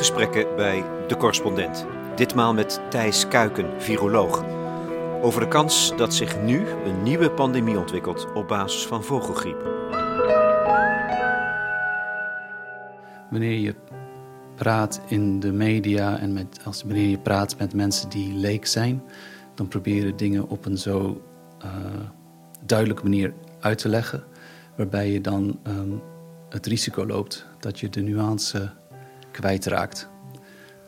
gesprekken bij De Correspondent. Ditmaal met Thijs Kuiken, viroloog. Over de kans dat zich nu een nieuwe pandemie ontwikkelt op basis van vogelgriep. Wanneer je praat in de media en met, als, wanneer je praat met mensen die leek zijn, dan proberen dingen op een zo uh, duidelijke manier uit te leggen, waarbij je dan um, het risico loopt dat je de nuance kwijtraakt.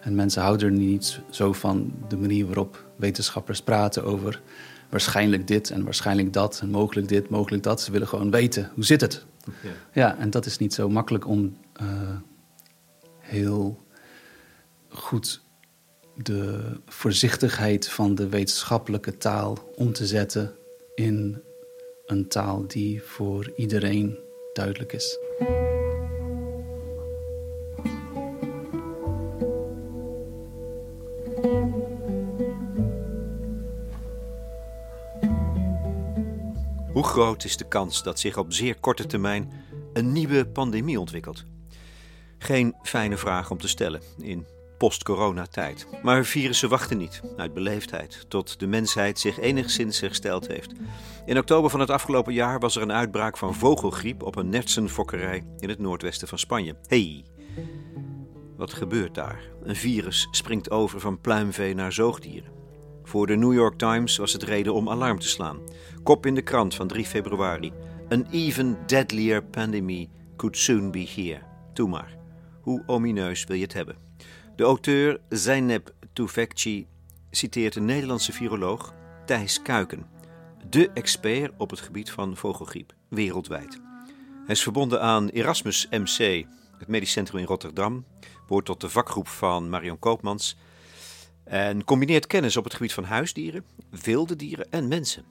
En mensen houden er niet zo van de manier waarop wetenschappers praten over waarschijnlijk dit en waarschijnlijk dat en mogelijk dit, mogelijk dat. Ze willen gewoon weten, hoe zit het? Ja, ja en dat is niet zo makkelijk om uh, heel goed de voorzichtigheid van de wetenschappelijke taal om te zetten in een taal die voor iedereen duidelijk is. Hoe groot is de kans dat zich op zeer korte termijn een nieuwe pandemie ontwikkelt? Geen fijne vraag om te stellen in post-coronatijd. Maar virussen wachten niet, uit beleefdheid, tot de mensheid zich enigszins hersteld heeft. In oktober van het afgelopen jaar was er een uitbraak van vogelgriep op een nertsenfokkerij in het noordwesten van Spanje. hey, wat gebeurt daar? Een virus springt over van pluimvee naar zoogdieren. Voor de New York Times was het reden om alarm te slaan. Kop in de krant van 3 februari. An even deadlier pandemic could soon be here. Doe maar. Hoe omineus wil je het hebben? De auteur Zeynep Tufekci citeert een Nederlandse viroloog, Thijs Kuiken, de expert op het gebied van vogelgriep wereldwijd. Hij is verbonden aan Erasmus MC, het medisch centrum in Rotterdam, behoort tot de vakgroep van Marion Koopmans en combineert kennis op het gebied van huisdieren, wilde dieren en mensen.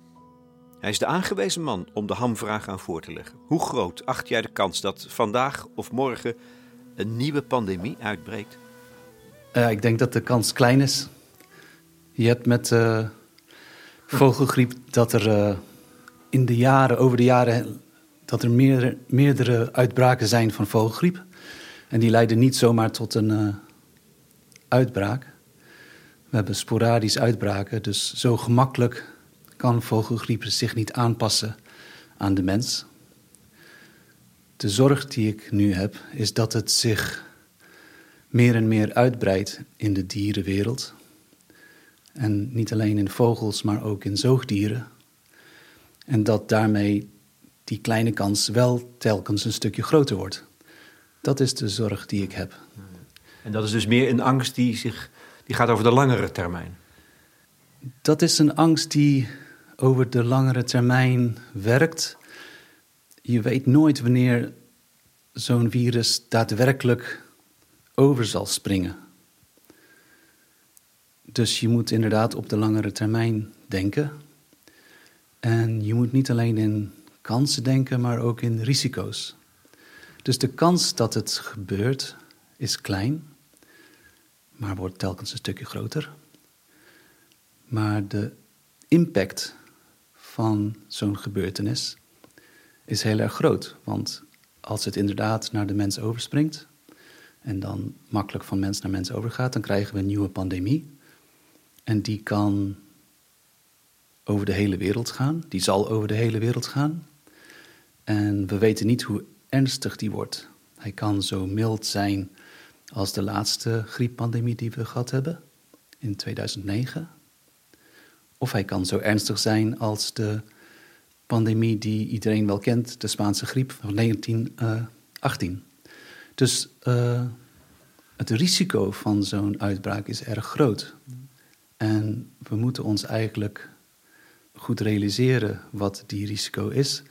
Hij is de aangewezen man om de hamvraag aan voor te leggen. Hoe groot acht jij de kans dat vandaag of morgen een nieuwe pandemie uitbreekt? Uh, ik denk dat de kans klein is. Je hebt met uh, vogelgriep dat er uh, in de jaren, over de jaren, dat er meerdere uitbraken zijn van vogelgriep. En die leiden niet zomaar tot een uitbraak. We hebben sporadisch uitbraken, dus zo gemakkelijk kan vogelgriep zich niet aanpassen aan de mens. De zorg die ik nu heb, is dat het zich meer en meer uitbreidt in de dierenwereld. En niet alleen in vogels, maar ook in zoogdieren. En dat daarmee die kleine kans wel telkens een stukje groter wordt. Dat is de zorg die ik heb. En dat is dus meer een angst die, zich, die gaat over de langere termijn? Dat is een angst die over de langere termijn werkt. Je weet nooit wanneer zo'n virus daadwerkelijk over zal springen. Dus je moet inderdaad op de langere termijn denken. En je moet niet alleen in kansen denken, maar ook in risico's. Dus de kans dat het gebeurt is klein, maar wordt telkens een stukje groter. Maar de impact van zo'n gebeurtenis is heel erg groot. Want als het inderdaad naar de mens overspringt en dan makkelijk van mens naar mens overgaat, dan krijgen we een nieuwe pandemie. En die kan over de hele wereld gaan, die zal over de hele wereld gaan. En we weten niet hoe ernstig die wordt. Hij kan zo mild zijn als de laatste grieppandemie die we gehad hebben in 2009. Of hij kan zo ernstig zijn als de pandemie die iedereen wel kent, de Spaanse griep van 1918. Dus uh, het risico van zo'n uitbraak is erg groot. En we moeten ons eigenlijk goed realiseren wat die risico is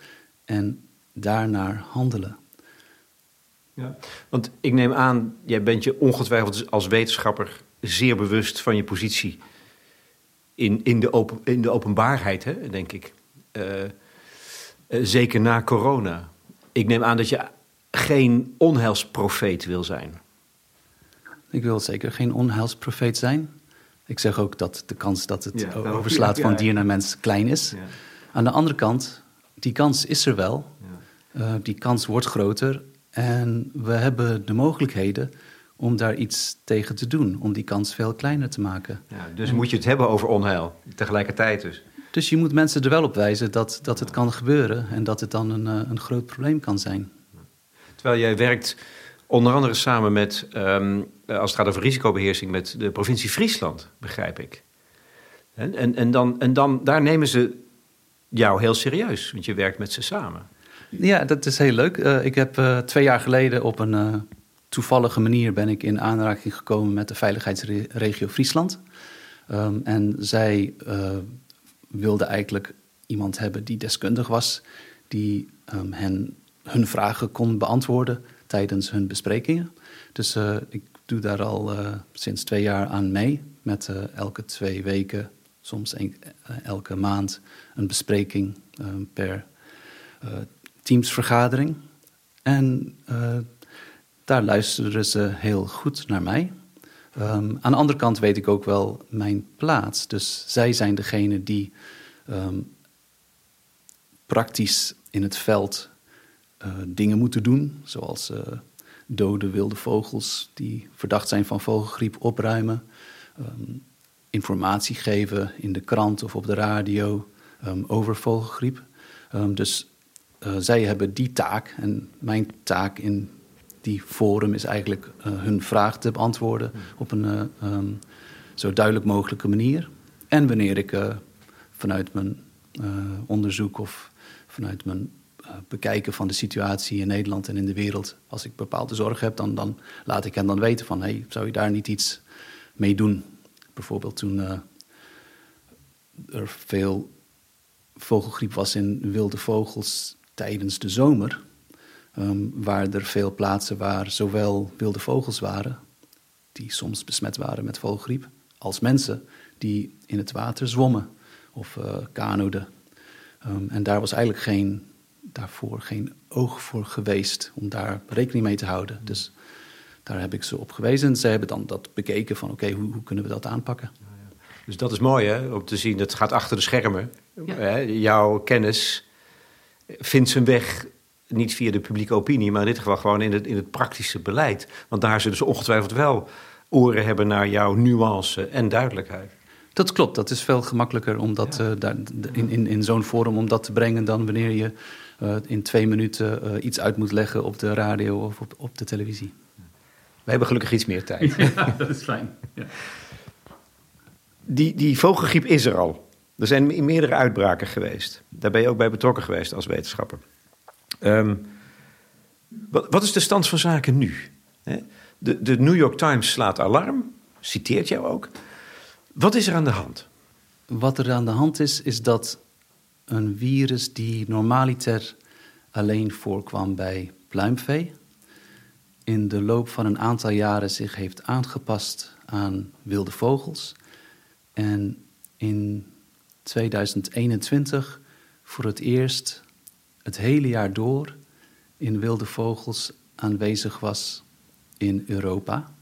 en daarnaar handelen. Ja, want ik neem aan, jij bent je ongetwijfeld als wetenschapper zeer bewust van je positie in, in, de, open, in de openbaarheid, hè, denk ik. Uh, uh, zeker na corona. Ik neem aan dat je geen onheilsprofeet wil zijn. Ik wil zeker geen onheilsprofeet zijn. Ik zeg ook dat de kans dat het ja, overslaat ja, ja, van dier naar mens klein is. Aan de andere kant, die kans is er wel. Uh, die kans wordt groter. En we hebben de mogelijkheden om daar iets tegen te doen, om die kans veel kleiner te maken. Ja, dus moet je het hebben over onheil, tegelijkertijd dus. Dus je moet mensen er wel op wijzen dat, dat het kan gebeuren en dat het dan een, eh, een groot probleem kan zijn. Terwijl jij werkt onder andere samen met, ehm, als het gaat over risicobeheersing, met de provincie Friesland, begrijp ik. En, en, en, dan, en dan, daar nemen ze jou heel serieus, want je werkt met ze samen. Ja, dat is heel leuk. Uh, ik heb uh, twee jaar geleden op een uh, toevallige manier ben ik in aanraking gekomen met de veiligheidsregio Friesland. Um, en zij wilden eigenlijk iemand hebben die deskundig was, die um, hen hun vragen kon beantwoorden tijdens hun besprekingen. Dus ik doe daar al sinds twee jaar aan mee, met elke twee weken, soms elke maand, een bespreking ehm, per teamsvergadering. En uh, daar luisteren ze heel goed naar mij. Um, aan de andere kant weet ik ook wel mijn plaats. Dus zij zijn degene die um, praktisch in het veld uh, dingen moeten doen, zoals uh, dode wilde vogels die verdacht zijn van vogelgriep opruimen, um, informatie geven in de krant of op de radio over vogelgriep. dus uh, zij hebben die taak. En mijn taak in die forum is eigenlijk uh, hun vraag te beantwoorden op een uh, um, zo duidelijk mogelijke manier. En wanneer ik vanuit mijn onderzoek of vanuit mijn bekijken van de situatie in Nederland en in de wereld, als ik bepaalde zorg heb, dan, dan laat ik hen dan weten van, hey, zou je daar niet iets mee doen? Bijvoorbeeld toen er veel vogelgriep was in wilde vogels tijdens de zomer, um, waar er veel plaatsen waar zowel wilde vogels waren, die soms besmet waren met vogelgriep, als mensen die in het water zwommen of uh, kanoeden. Um, en daar was eigenlijk geen, daarvoor geen oog voor geweest om daar rekening mee te houden. Dus daar heb ik ze op gewezen. Zij hebben dan dat bekeken van oké, okay, hoe, hoe, kunnen we dat aanpakken? Dus dat is mooi hè, om te zien, het gaat achter de schermen. Ja. Jouw kennis vindt zijn weg niet via de publieke opinie, maar in dit geval gewoon in het, in het praktische beleid. Want daar zullen ze ongetwijfeld wel oren hebben naar jouw nuance en duidelijkheid. Dat klopt, dat is veel gemakkelijker om dat, ja. uh, daar, in, in, in zo'n forum om dat te brengen dan wanneer je uh, in twee minuten uh, iets uit moet leggen op de radio of op, op de televisie. We hebben gelukkig iets meer tijd. ja, dat is fijn. Ja. Die, die vogelgriep is er al. Er zijn meerdere uitbraken geweest. Daar ben je ook bij betrokken geweest als wetenschapper. Um, wat, wat, is de stand van zaken nu? De, de New York Times slaat alarm, citeert jou ook. Wat is er aan de hand? Wat er aan de hand is, is dat een virus die normaliter alleen voorkwam bij pluimvee, in de loop van een aantal jaren zich heeft aangepast aan wilde vogels. En in 2021 voor het eerst het hele jaar door in wilde vogels aanwezig was in Europa,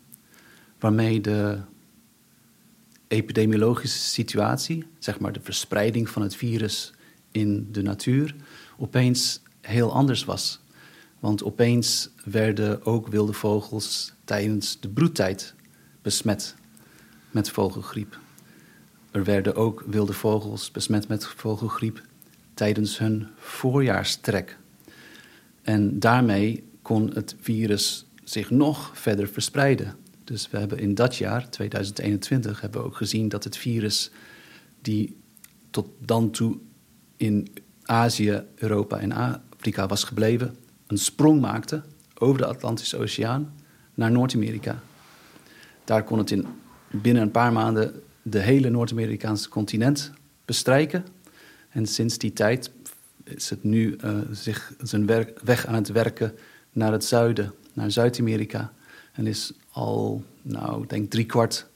waarmee de epidemiologische situatie, zeg maar de verspreiding van het virus in de natuur, opeens heel anders was. Want opeens werden ook wilde vogels tijdens de broedtijd besmet met vogelgriep. Er werden ook wilde vogels besmet met vogelgriep tijdens hun voorjaarstrek. En daarmee kon het virus zich nog verder verspreiden. Dus we hebben in dat jaar, 2021, hebben we ook gezien dat het virus die tot dan toe in Azië, Europa en Afrika was gebleven, een sprong maakte over de Atlantische Oceaan naar Noord-Amerika. Daar kon het in binnen een paar maanden de hele Noord-Amerikaanse continent bestrijken. En sinds die tijd is het nu uh, zich zijn werk, weg aan het werken naar het zuiden, naar Zuid-Amerika. En is al, nou, ik denk drie kwart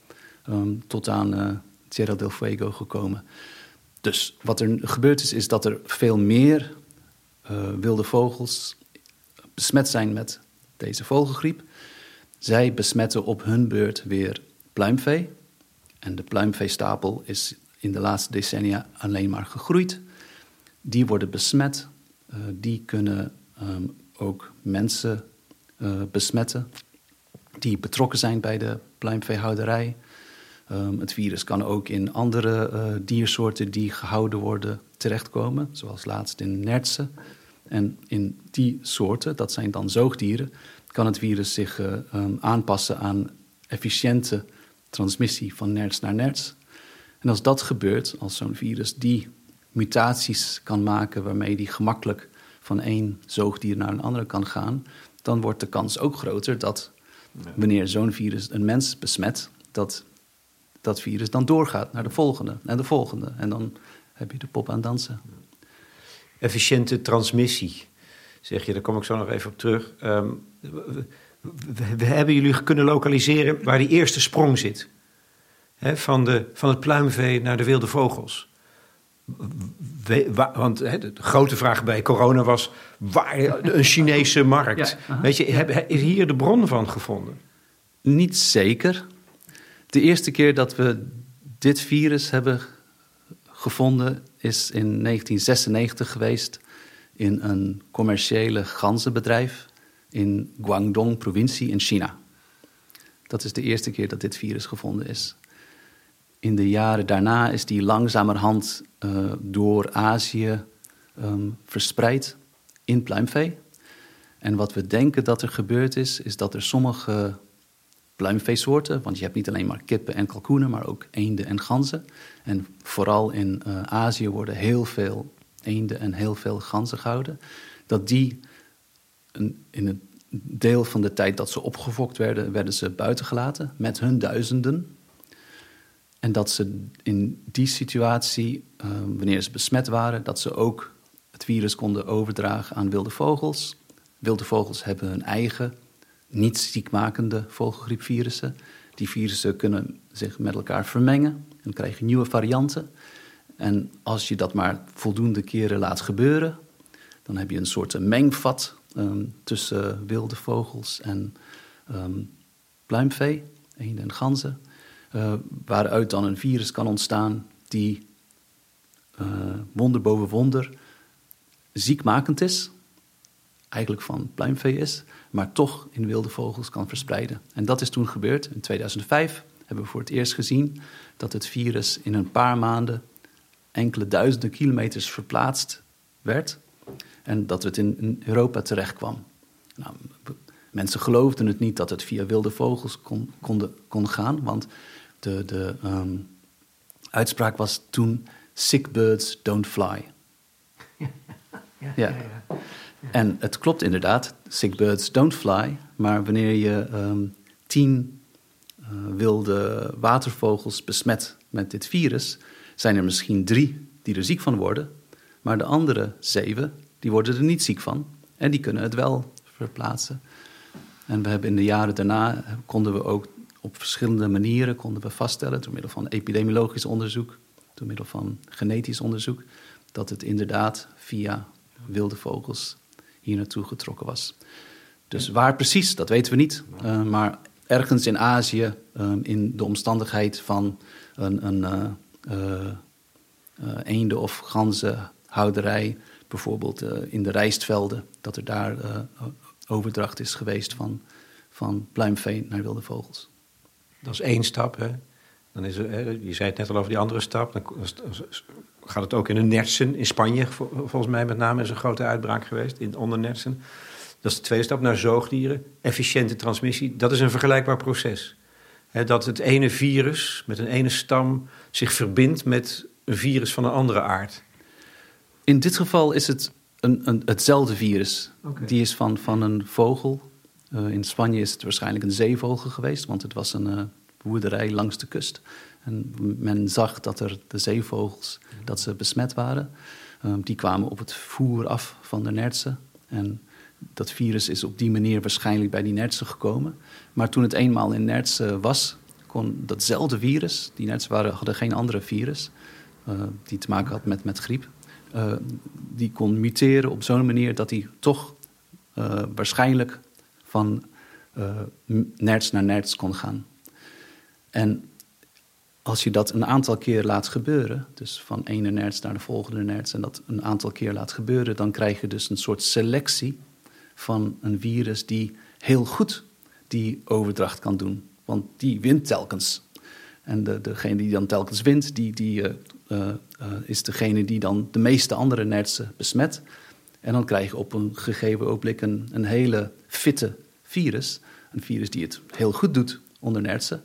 um, tot aan uh, Tierra del Fuego gekomen. Dus wat er gebeurd is, is dat er veel meer uh, wilde vogels besmet zijn met deze vogelgriep. Zij besmetten op hun beurt weer pluimvee. En de pluimveestapel is in de laatste decennia alleen maar gegroeid. Die worden besmet. Uh, die kunnen um, ook mensen uh, besmetten. die betrokken zijn bij de pluimveehouderij. Um, het virus kan ook in andere uh, diersoorten die gehouden worden terechtkomen, zoals laatst in nertsen. En in die soorten, dat zijn dan zoogdieren, kan het virus zich um, aanpassen aan efficiënte transmissie van nerts naar nerts. En als dat gebeurt, als zo'n virus die mutaties kan maken waarmee die gemakkelijk van één zoogdier naar een andere kan gaan, dan wordt de kans ook groter dat wanneer zo'n virus een mens besmet, dat dat virus dan doorgaat naar de volgende en de volgende. En dan heb je de pop aan dansen. Efficiënte transmissie, zeg je, daar kom ik zo nog even op terug. Um, we, we, hebben jullie kunnen lokaliseren waar die eerste sprong zit. Hè, van, de, van het pluimvee naar de wilde vogels. We, want hè, de grote vraag bij corona was: waar een Chinese markt? Ja, Weet je, heb, is hier de bron van gevonden? Niet zeker. De eerste keer dat we dit virus hebben gevonden is in 1996 geweest in een commerciële ganzenbedrijf in Guangdong provincie in China. Dat is de eerste keer dat dit virus gevonden is. In de jaren daarna is die langzamerhand uh, door Azië um, verspreid in pluimvee. En wat we denken dat er gebeurd is, is dat er sommige pluimveesoorten, want je hebt niet alleen maar kippen en kalkoenen, maar ook eenden en ganzen. En vooral in uh, Azië worden heel veel eenden en heel veel ganzen gehouden. Dat die in een deel van de tijd dat ze opgefokt werden, werden ze buitengelaten met hun duizenden. En dat ze in die situatie, uh, wanneer ze besmet waren, dat ze ook het virus konden overdragen aan wilde vogels. Wilde vogels hebben hun eigen niet ziekmakende vogelgriepvirussen. Die virussen kunnen zich met elkaar vermengen en krijgen nieuwe varianten. En als je dat maar voldoende keren laat gebeuren, dan heb je een soort mengvat um, tussen wilde vogels en um, pluimvee, eenden en ganzen, uh, waaruit dan een virus kan ontstaan die uh, wonder boven wonder ziekmakend is, eigenlijk van pluimvee is, maar toch in wilde vogels kan verspreiden. En dat is toen gebeurd. In 2005 hebben we voor het eerst gezien dat het virus in een paar maanden enkele duizenden kilometers verplaatst werd en dat het in Europa terecht kwam. Nou, mensen geloofden het niet dat het via wilde vogels kon, kon, kon gaan, want de, de um, uitspraak was toen: sick birds don't fly. Ja, ja, ja. En het klopt inderdaad, sick birds don't fly. Maar wanneer je um, tien uh, wilde watervogels besmet met dit virus, zijn er misschien drie die er ziek van worden. Maar de andere zeven, die worden er niet ziek van. En die kunnen het wel verplaatsen. En we hebben in de jaren daarna, konden we ook op verschillende manieren konden we vaststellen, door middel van epidemiologisch onderzoek, door middel van genetisch onderzoek, dat het inderdaad via wilde vogels hier naartoe getrokken was. Dus waar precies, dat weten we niet. Uh, maar ergens in Azië, uh, in de omstandigheid van een, een uh, eenden- of ganzenhouderij, bijvoorbeeld in de rijstvelden, dat er daar overdracht is geweest van, van pluimvee naar wilde vogels. Dat is één stap, hè? Dan is hè, je zei het net al over die andere stap. Dan gaat het ook in de Nertsen in Spanje, volgens mij met name, is een grote uitbraak geweest in onder Nertsen. Dat is de tweede stap naar zoogdieren. Efficiënte transmissie, dat is een vergelijkbaar proces. dat het ene virus met een ene stam zich verbindt met een virus van een andere aard. In dit geval is het een, een, hetzelfde virus. Okay. Die is van, van een vogel. Uh, in Spanje is het waarschijnlijk een zeevogel geweest, want het was een uh, boerderij langs de kust. En men zag dat er de zeevogels dat ze besmet waren. Um, die kwamen op het voer af van de nertsen. En dat virus is op die manier waarschijnlijk bij die nertsen gekomen. Maar toen het eenmaal in nertsen was, kon datzelfde virus, die nertsen waren, hadden geen andere virus, uh, die te maken had met, met griep, uh, die kon muteren op zo'n manier dat hij toch uh, waarschijnlijk van nerts naar nerts kon gaan. En als je dat een aantal keer laat gebeuren, dus van ene nerds naar de volgende nerds en dat een aantal keer laat gebeuren, dan krijg je dus een soort selectie van een virus die heel goed die overdracht kan doen. Want die wint telkens. En de, degene die dan telkens wint, die, die, is degene die dan de meeste andere nertsen besmet. En dan krijg je op een gegeven ogenblik een, een hele fitte virus. Een virus die het heel goed doet onder nertsen.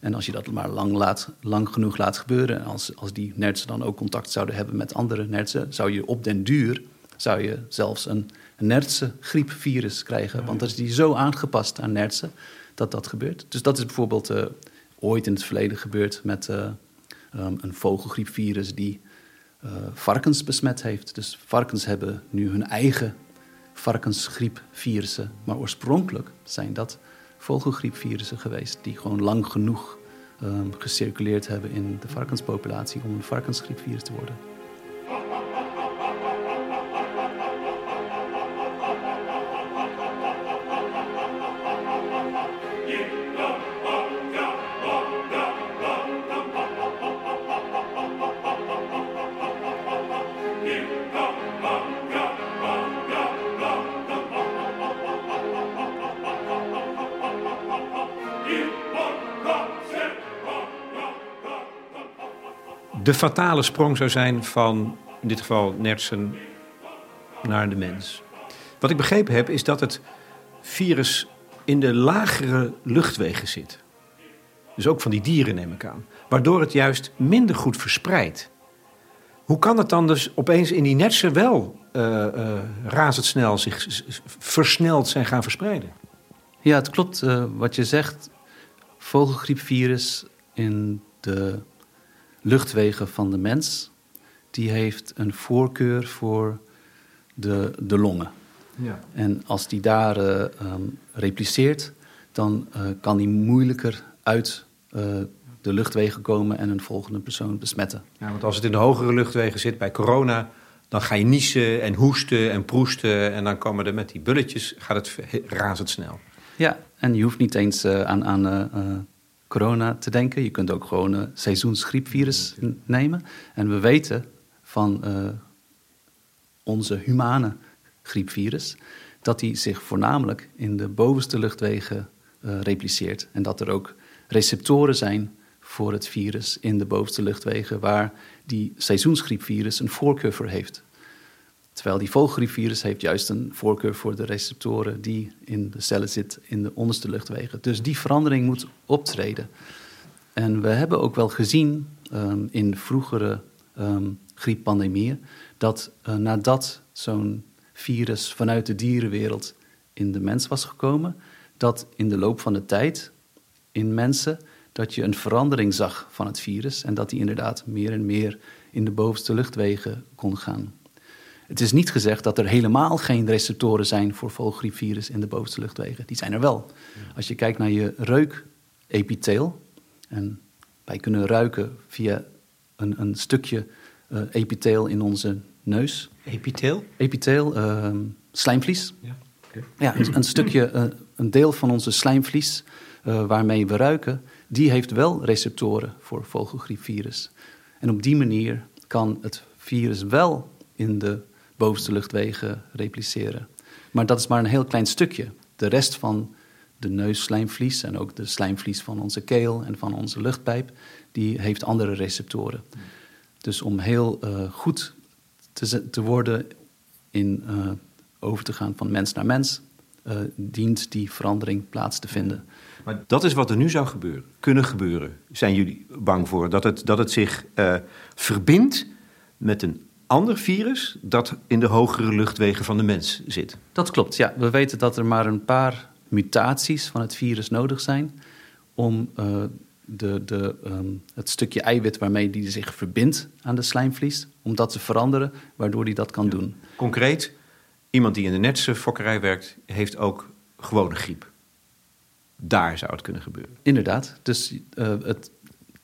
En als je dat maar lang, laat, lang genoeg laat gebeuren, en als, als die nertsen dan ook contact zouden hebben met andere nertsen, zou je op den duur zou je zelfs een, een nertse griepvirus krijgen. Want dan is die zo aangepast aan nertsen dat dat gebeurt. Dus dat is bijvoorbeeld uh, ooit in het verleden gebeurd met uh, um, een vogelgriepvirus die uh, varkens besmet heeft. Dus varkens hebben nu hun eigen varkensgriepvirussen. Maar oorspronkelijk zijn dat vogelgriepvirussen geweest die gewoon lang genoeg um, gecirculeerd hebben in de varkenspopulatie om een varkensgriepvirus te worden. De fatale sprong zou zijn van, in dit geval, nertsen naar de mens. Wat ik begrepen heb, is dat het virus in de lagere luchtwegen zit. Dus ook van die dieren neem ik aan. Waardoor het juist minder goed verspreidt. Hoe kan het dan dus opeens in die netsen wel uh, uh, razendsnel zich versneld zijn gaan verspreiden? Ja, het klopt uh, wat je zegt. Vogelgriepvirus in de luchtwegen van de mens, die heeft een voorkeur voor de, de longen. Ja. En als die daar uh, um, repliceert, dan uh, kan die moeilijker uit uh, de luchtwegen komen en een volgende persoon besmetten. Ja, want als het in de hogere luchtwegen zit bij corona, dan ga je niezen en hoesten en proesten en dan komen er met die bulletjes, gaat het razendsnel. Ja, en je hoeft niet eens aan, aan corona te denken. Je kunt ook gewoon een seizoensgriepvirus nemen. En we weten van uh, onze humane griepvirus dat die zich voornamelijk in de bovenste luchtwegen uh, repliceert. En dat er ook receptoren zijn voor het virus in de bovenste luchtwegen waar die seizoensgriepvirus een voorkeur voor heeft. Terwijl die vogelgriepvirus heeft juist een voorkeur voor de receptoren die in de cellen zitten in de onderste luchtwegen. Dus die verandering moet optreden. En we hebben ook wel gezien um, in vroegere um, grieppandemieën dat uh, nadat zo'n virus vanuit de dierenwereld in de mens was gekomen, dat in de loop van de tijd in mensen dat je een verandering zag van het virus en dat die inderdaad meer en meer in de bovenste luchtwegen kon gaan. Het is niet gezegd dat er helemaal geen receptoren zijn voor vogelgriepvirus in de bovenste luchtwegen. Die zijn er wel. Als je kijkt naar je reukepitheel, en wij kunnen ruiken via een, een stukje uh, epitheel in onze neus. Epitheel? Epitheel, uh, slijmvlies. Ja, okay. ja een, een, stukje, uh, een deel van onze slijmvlies uh, waarmee we ruiken, die heeft wel receptoren voor vogelgriepvirus. En op die manier kan het virus wel in de bovenste luchtwegen repliceren. Maar dat is maar een heel klein stukje. De rest van de neusslijmvlies en ook de slijmvlies van onze keel en van onze luchtpijp, die heeft andere receptoren. Dus om heel uh, goed te, te, worden in uh, over te gaan van mens naar mens, uh, dient die verandering plaats te vinden. Maar dat is wat er nu zou gebeuren, kunnen gebeuren. Zijn jullie bang voor dat het, dat het zich verbindt met een ander virus dat in de hogere luchtwegen van de mens zit. Dat klopt, ja. We weten dat er maar een paar mutaties van het virus nodig zijn om uh, de, de, um, het stukje eiwit waarmee die zich verbindt aan de slijmvlies, om dat te veranderen, waardoor die dat kan ja. doen. Concreet, iemand die in de netse fokkerij werkt, heeft ook gewone griep. Daar zou het kunnen gebeuren. Inderdaad. Dus uh, het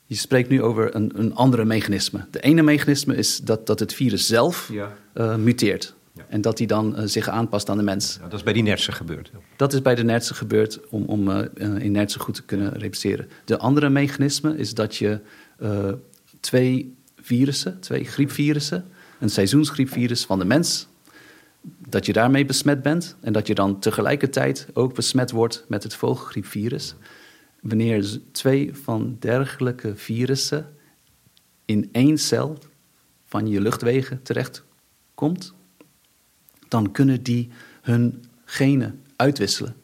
je spreekt nu over een, een andere mechanisme. De ene mechanisme is dat, dat het virus zelf ja. uh, muteert. Ja. En dat hij dan uh, zich aanpast aan de mens. Ja, dat is bij die nertsen gebeurd. Dat is bij de nertsen gebeurd om, om uh, in nertsen goed te kunnen repliceren. De andere mechanisme is dat je twee virussen, twee griepvirussen, een seizoensgriepvirus van de mens, dat je daarmee besmet bent en dat je dan tegelijkertijd ook besmet wordt met het vogelgriepvirus. Wanneer twee van dergelijke virussen in één cel van je luchtwegen terechtkomt, dan kunnen die hun genen uitwisselen.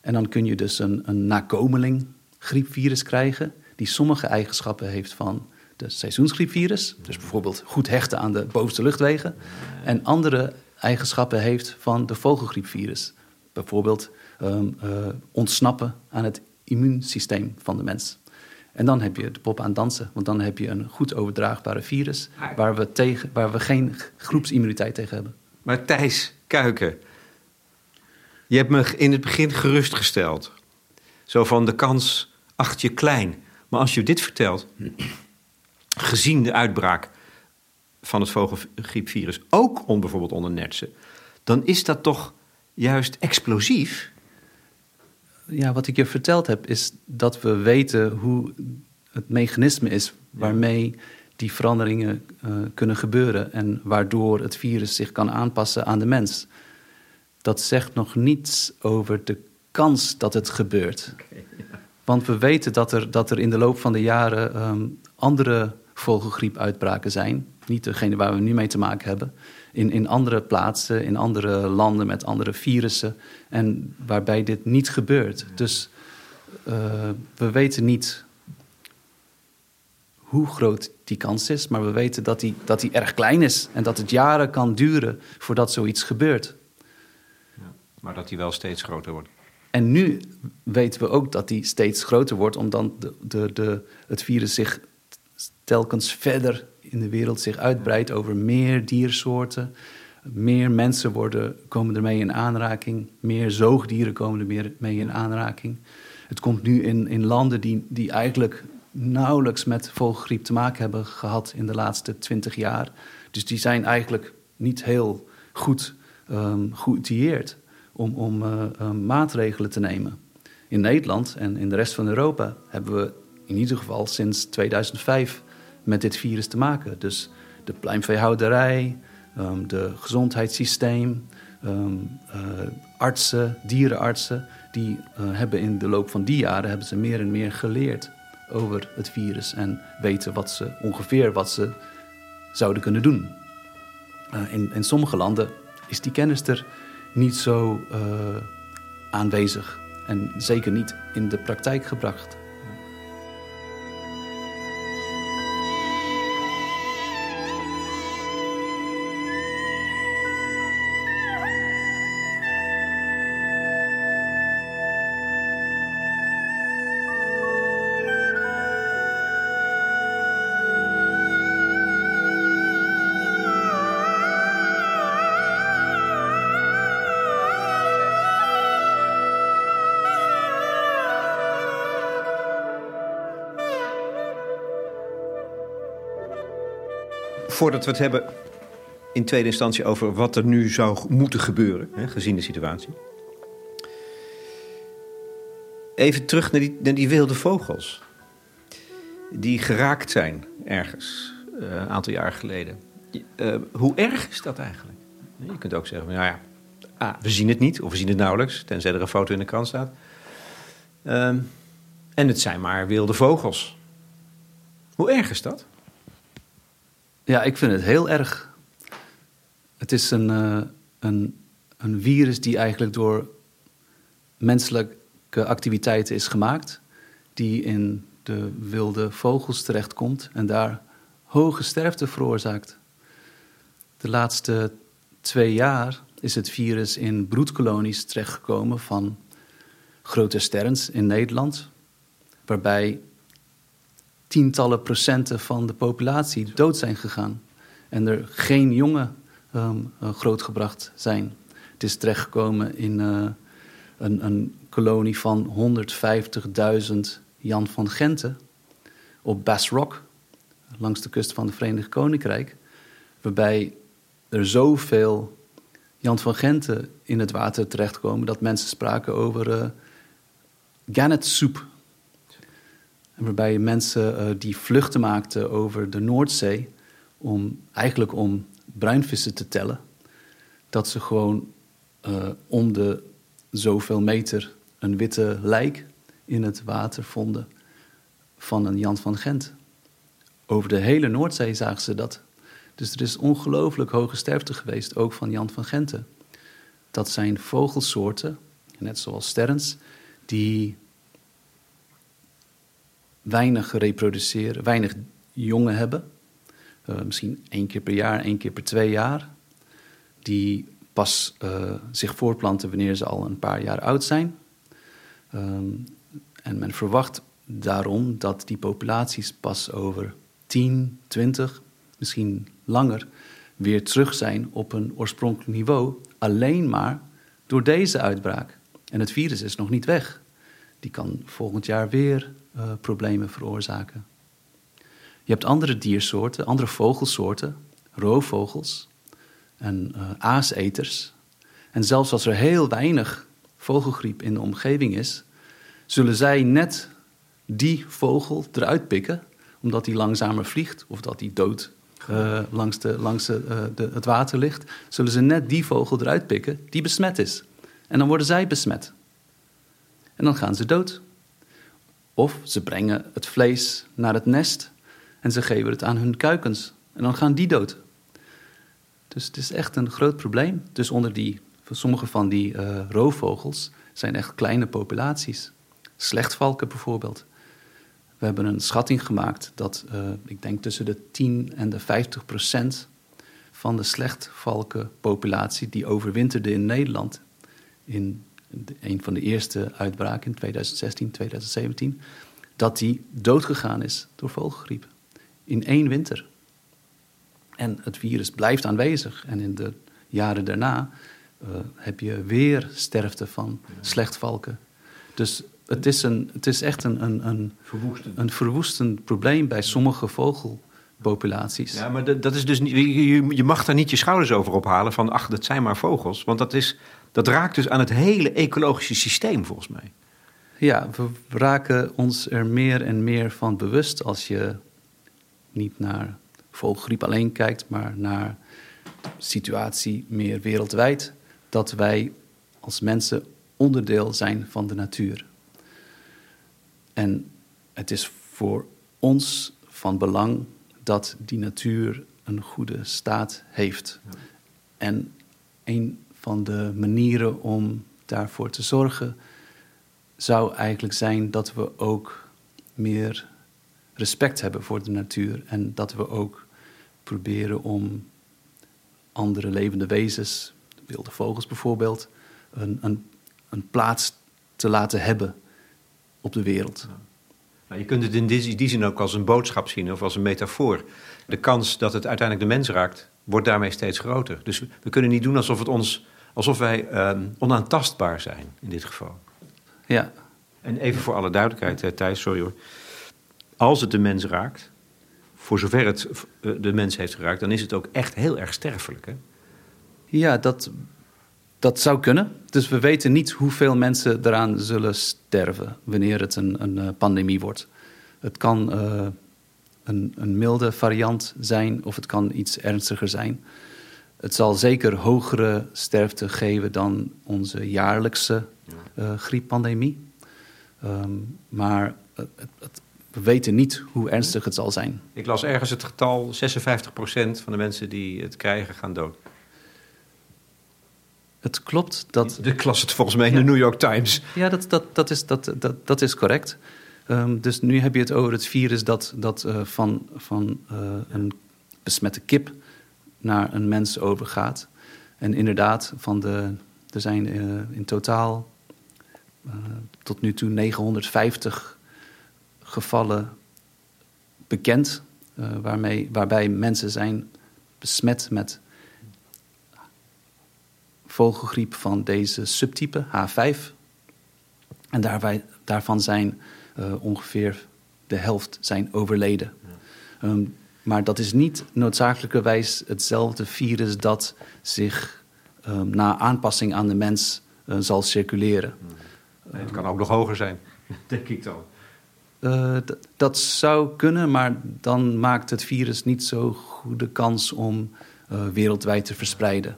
En dan kun je dus een, een nakomeling griepvirus krijgen die sommige eigenschappen heeft van de seizoensgriepvirus. Dus bijvoorbeeld goed hechten aan de bovenste luchtwegen. En andere eigenschappen heeft van de vogelgriepvirus. Bijvoorbeeld ehm, eh, ontsnappen aan het immuunsysteem van de mens. En dan heb je de pop aan dansen, want dan heb je een goed overdraagbare virus waar we, tegen, waar we geen groepsimmuniteit tegen hebben. Maar Thijs Kuiken, je hebt me in het begin gerustgesteld. Zo van de kans acht je klein. Maar als je dit vertelt, gezien de uitbraak van het vogelgriepvirus, ook om bijvoorbeeld onder nertsen, dan is dat toch juist explosief? Ja, wat ik je verteld heb, is dat we weten hoe het mechanisme is waarmee die veranderingen uh, kunnen gebeuren en waardoor het virus zich kan aanpassen aan de mens. Dat zegt nog niets over de kans dat het gebeurt. Want we weten dat er, dat er in de loop van de jaren um, andere vogelgriepuitbraken zijn. Niet degene waar we nu mee te maken hebben. In, in andere plaatsen, in andere landen met andere virussen. En waarbij dit niet gebeurt. Dus uh, we weten niet hoe groot die kans is, maar we weten dat die, dat die erg klein is en dat het jaren kan duren voordat zoiets gebeurt. Ja, maar dat die wel steeds groter wordt. En nu weten we ook dat die steeds groter wordt, omdat de, de, de, het virus zich telkens verder in de wereld zich uitbreidt over meer diersoorten. Meer mensen worden, komen ermee in aanraking, meer zoogdieren komen er meer mee in aanraking. Het komt nu in, in landen die, die eigenlijk nauwelijks met vogelgriep te maken hebben gehad in de laatste twintig jaar. Dus die zijn eigenlijk niet heel goed um, geoutilleerd om, om uh, um, maatregelen te nemen. In Nederland en in de rest van Europa hebben we in ieder geval sinds 2005 met dit virus te maken. Dus de pluimveehouderij, um, de gezondheidssysteem, um, uh, artsen, dierenartsen, die uh, hebben in de loop van die jaren hebben ze meer en meer geleerd over het virus en weten wat ze ongeveer wat ze zouden kunnen doen. Uh, in, in, sommige landen is die kennis er niet zo aanwezig en zeker niet in de praktijk gebracht. Voordat we het hebben in tweede instantie over wat er nu zou moeten gebeuren, hè, gezien de situatie. Even terug naar die, die wilde vogels. Die geraakt zijn ergens, uh, een aantal jaar geleden. Uh, hoe erg is dat eigenlijk? Je kunt ook zeggen, nou ja, we zien het niet, of we zien het nauwelijks, tenzij er een foto in de krant staat. Uh, en het zijn maar wilde vogels. Hoe erg is dat? Ja, ik vind het heel erg. Het is een, uh, een, een virus die eigenlijk door menselijke activiteiten is gemaakt, die in de wilde vogels terechtkomt en daar hoge sterfte veroorzaakt. De laatste twee jaar is het virus in broedkolonies terechtgekomen van grote sterns in Nederland, waarbij tientallen procenten van de populatie dood zijn gegaan. En er geen jongen um, uh, grootgebracht zijn. Het is terechtgekomen in uh, een, een, kolonie van 150.000 Jan van Genten op Bass Rock, langs de kust van het Verenigd Koninkrijk, waarbij er zoveel Jan van Genten in het water terechtkomen dat mensen spraken over uh, gannetsoep en waarbij mensen uh, die vluchten maakten over de Noordzee, om, eigenlijk om bruinvissen te tellen, dat ze gewoon uh, om de zoveel meter een witte lijk in het water vonden van een Jan van Gent. Over de hele Noordzee zagen ze dat. Dus er is ongelooflijk hoge sterfte geweest, ook van Jan van Genten. Dat zijn vogelsoorten, net zoals sterns, die weinig reproduceren, weinig jongen hebben. Uh, misschien één keer per jaar, één keer per twee jaar. Die pas uh, zich voortplanten wanneer ze al een paar jaar oud zijn. Um, en men verwacht daarom dat die populaties pas over 10, 20, misschien langer weer terug zijn op een oorspronkelijk niveau, alleen maar door deze uitbraak. En het virus is nog niet weg. Die kan volgend jaar weer uh, problemen veroorzaken. Je hebt andere diersoorten, andere vogelsoorten, roofvogels en uh, aaseters. En zelfs als er heel weinig vogelgriep in de omgeving is, zullen zij net die vogel eruit pikken, omdat die langzamer vliegt of dat die dood uh, langs, de, langs de, de, het water ligt, zullen ze net die vogel eruit pikken die besmet is. En dan worden zij besmet. En dan gaan ze dood. Of ze brengen het vlees naar het nest en ze geven het aan hun kuikens. En dan gaan die dood. Dus het is echt een groot probleem. Dus onder die, sommige van die uh, roofvogels zijn echt kleine populaties. Slechtvalken bijvoorbeeld. We hebben een schatting gemaakt dat uh, ik denk tussen de 10 en de 50 procent van de slechtvalkenpopulatie die overwinterde in Nederland in een van de eerste uitbraken in 2016, 2017, dat die doodgegaan is door vogelgriep. In één winter. En het virus blijft aanwezig. En in de jaren daarna uh, heb je weer sterfte van slechtvalken. Dus het is, een, het is echt een, een, een, verwoestend. een verwoestend probleem bij sommige vogelpopulaties. Ja, maar dat is dus niet, je, je mag daar niet je schouders over ophalen van ach, dat zijn maar vogels. Want dat, is, dat raakt dus aan het hele ecologische systeem volgens mij. Ja, we raken ons er meer en meer van bewust als je niet naar vogelgriep alleen kijkt, maar naar de situatie meer wereldwijd. Dat wij als mensen onderdeel zijn van de natuur. En het is voor ons van belang dat die natuur een goede staat heeft. En een van de manieren om daarvoor te zorgen zou eigenlijk zijn dat we ook meer respect hebben voor de natuur en dat we ook proberen om andere levende wezens, wilde vogels bijvoorbeeld, een, een, een plaats te laten hebben op de wereld. Nou, je kunt het in die, die zin ook als een boodschap zien of als een metafoor. De kans dat het uiteindelijk de mens raakt, wordt daarmee steeds groter. Dus we kunnen niet doen alsof, het ons, alsof wij uh, onaantastbaar zijn in dit geval. Ja. En even voor alle duidelijkheid, uh, Thijs, sorry hoor. Als het de mens raakt, voor zover het eh, de mens heeft geraakt, dan is het ook echt heel erg sterfelijk. Hè? Ja, dat dat zou kunnen. Dus we weten niet hoeveel mensen eraan zullen sterven wanneer het een, een uh, pandemie wordt. Het kan uh, een, een, milde variant zijn of het kan iets ernstiger zijn. Het zal zeker hogere sterfte geven dan onze jaarlijkse uh, grieppandemie. Um, maar het, het, we weten niet hoe ernstig het zal zijn. Ik las ergens het getal 56% van de mensen die het krijgen gaan dood. Het klopt dat. De klas het volgens mij in de New York Times. Ja, dat, dat, dat, is, dat, dat, dat is correct. Um, dus nu heb je het over het virus dat, dat uh, van, van uh, een besmette kip naar een mens overgaat. En inderdaad, van de, er zijn uh, in totaal tot nu toe 950 gevallen bekend. waarmee, waarbij mensen zijn besmet met vogelgriep van deze subtype, H5. En daarbij, daarvan zijn uh, ongeveer de helft zijn overleden. Ja. Um, maar dat is niet noodzakelijkerwijs hetzelfde virus dat zich um, na aanpassing aan de mens uh, zal circuleren. Nee, het kan ook nog hoger zijn, denk ik dan. Uh, dat zou kunnen, maar dan maakt het virus niet zo goede kans om wereldwijd te verspreiden.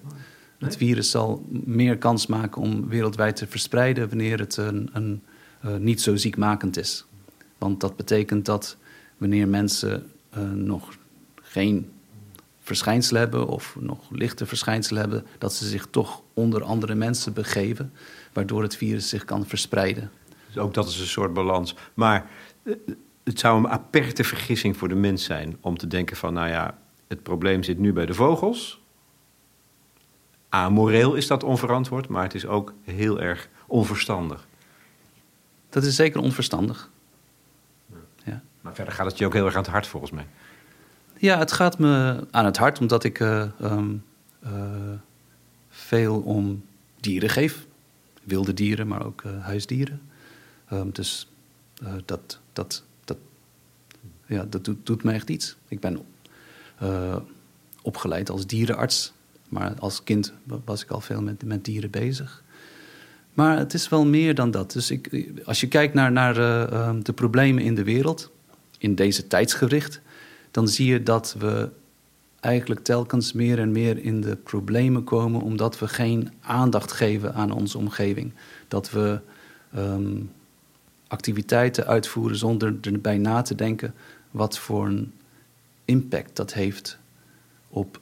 Het virus zal meer kans maken om wereldwijd te verspreiden wanneer het een, een uh, niet zo ziekmakend is. Want dat betekent dat wanneer mensen uh, nog geen verschijnselen hebben of nog lichte verschijnselen hebben, dat ze zich toch onder andere mensen begeven, waardoor het virus zich kan verspreiden. Dus ook dat is een soort balans. Maar eh, het zou een aperte vergissing voor de mens zijn om te denken van, nou ja, het probleem zit nu bij de vogels. Amoreel is dat onverantwoord, maar het is ook heel erg onverstandig. Dat is zeker onverstandig. Ja. Maar verder gaat het je ook heel erg aan het hart, volgens mij. Ja, het gaat me aan het hart omdat ik uh, um, uh, veel om dieren geef. Wilde dieren, maar ook uh, huisdieren. Um, dus dat, dat, dat, ja, dat doet, doet me echt iets. Ik ben opgeleid als dierenarts. Maar als kind was ik al veel met, met dieren bezig. Maar het is wel meer dan dat. Dus ik, als je kijkt naar, naar uh, de problemen in de wereld, in deze tijdsgericht, dan zie je dat we eigenlijk telkens meer en meer in de problemen komen omdat we geen aandacht geven aan onze omgeving. Dat we um, activiteiten uitvoeren zonder erbij na te denken wat voor een impact dat heeft op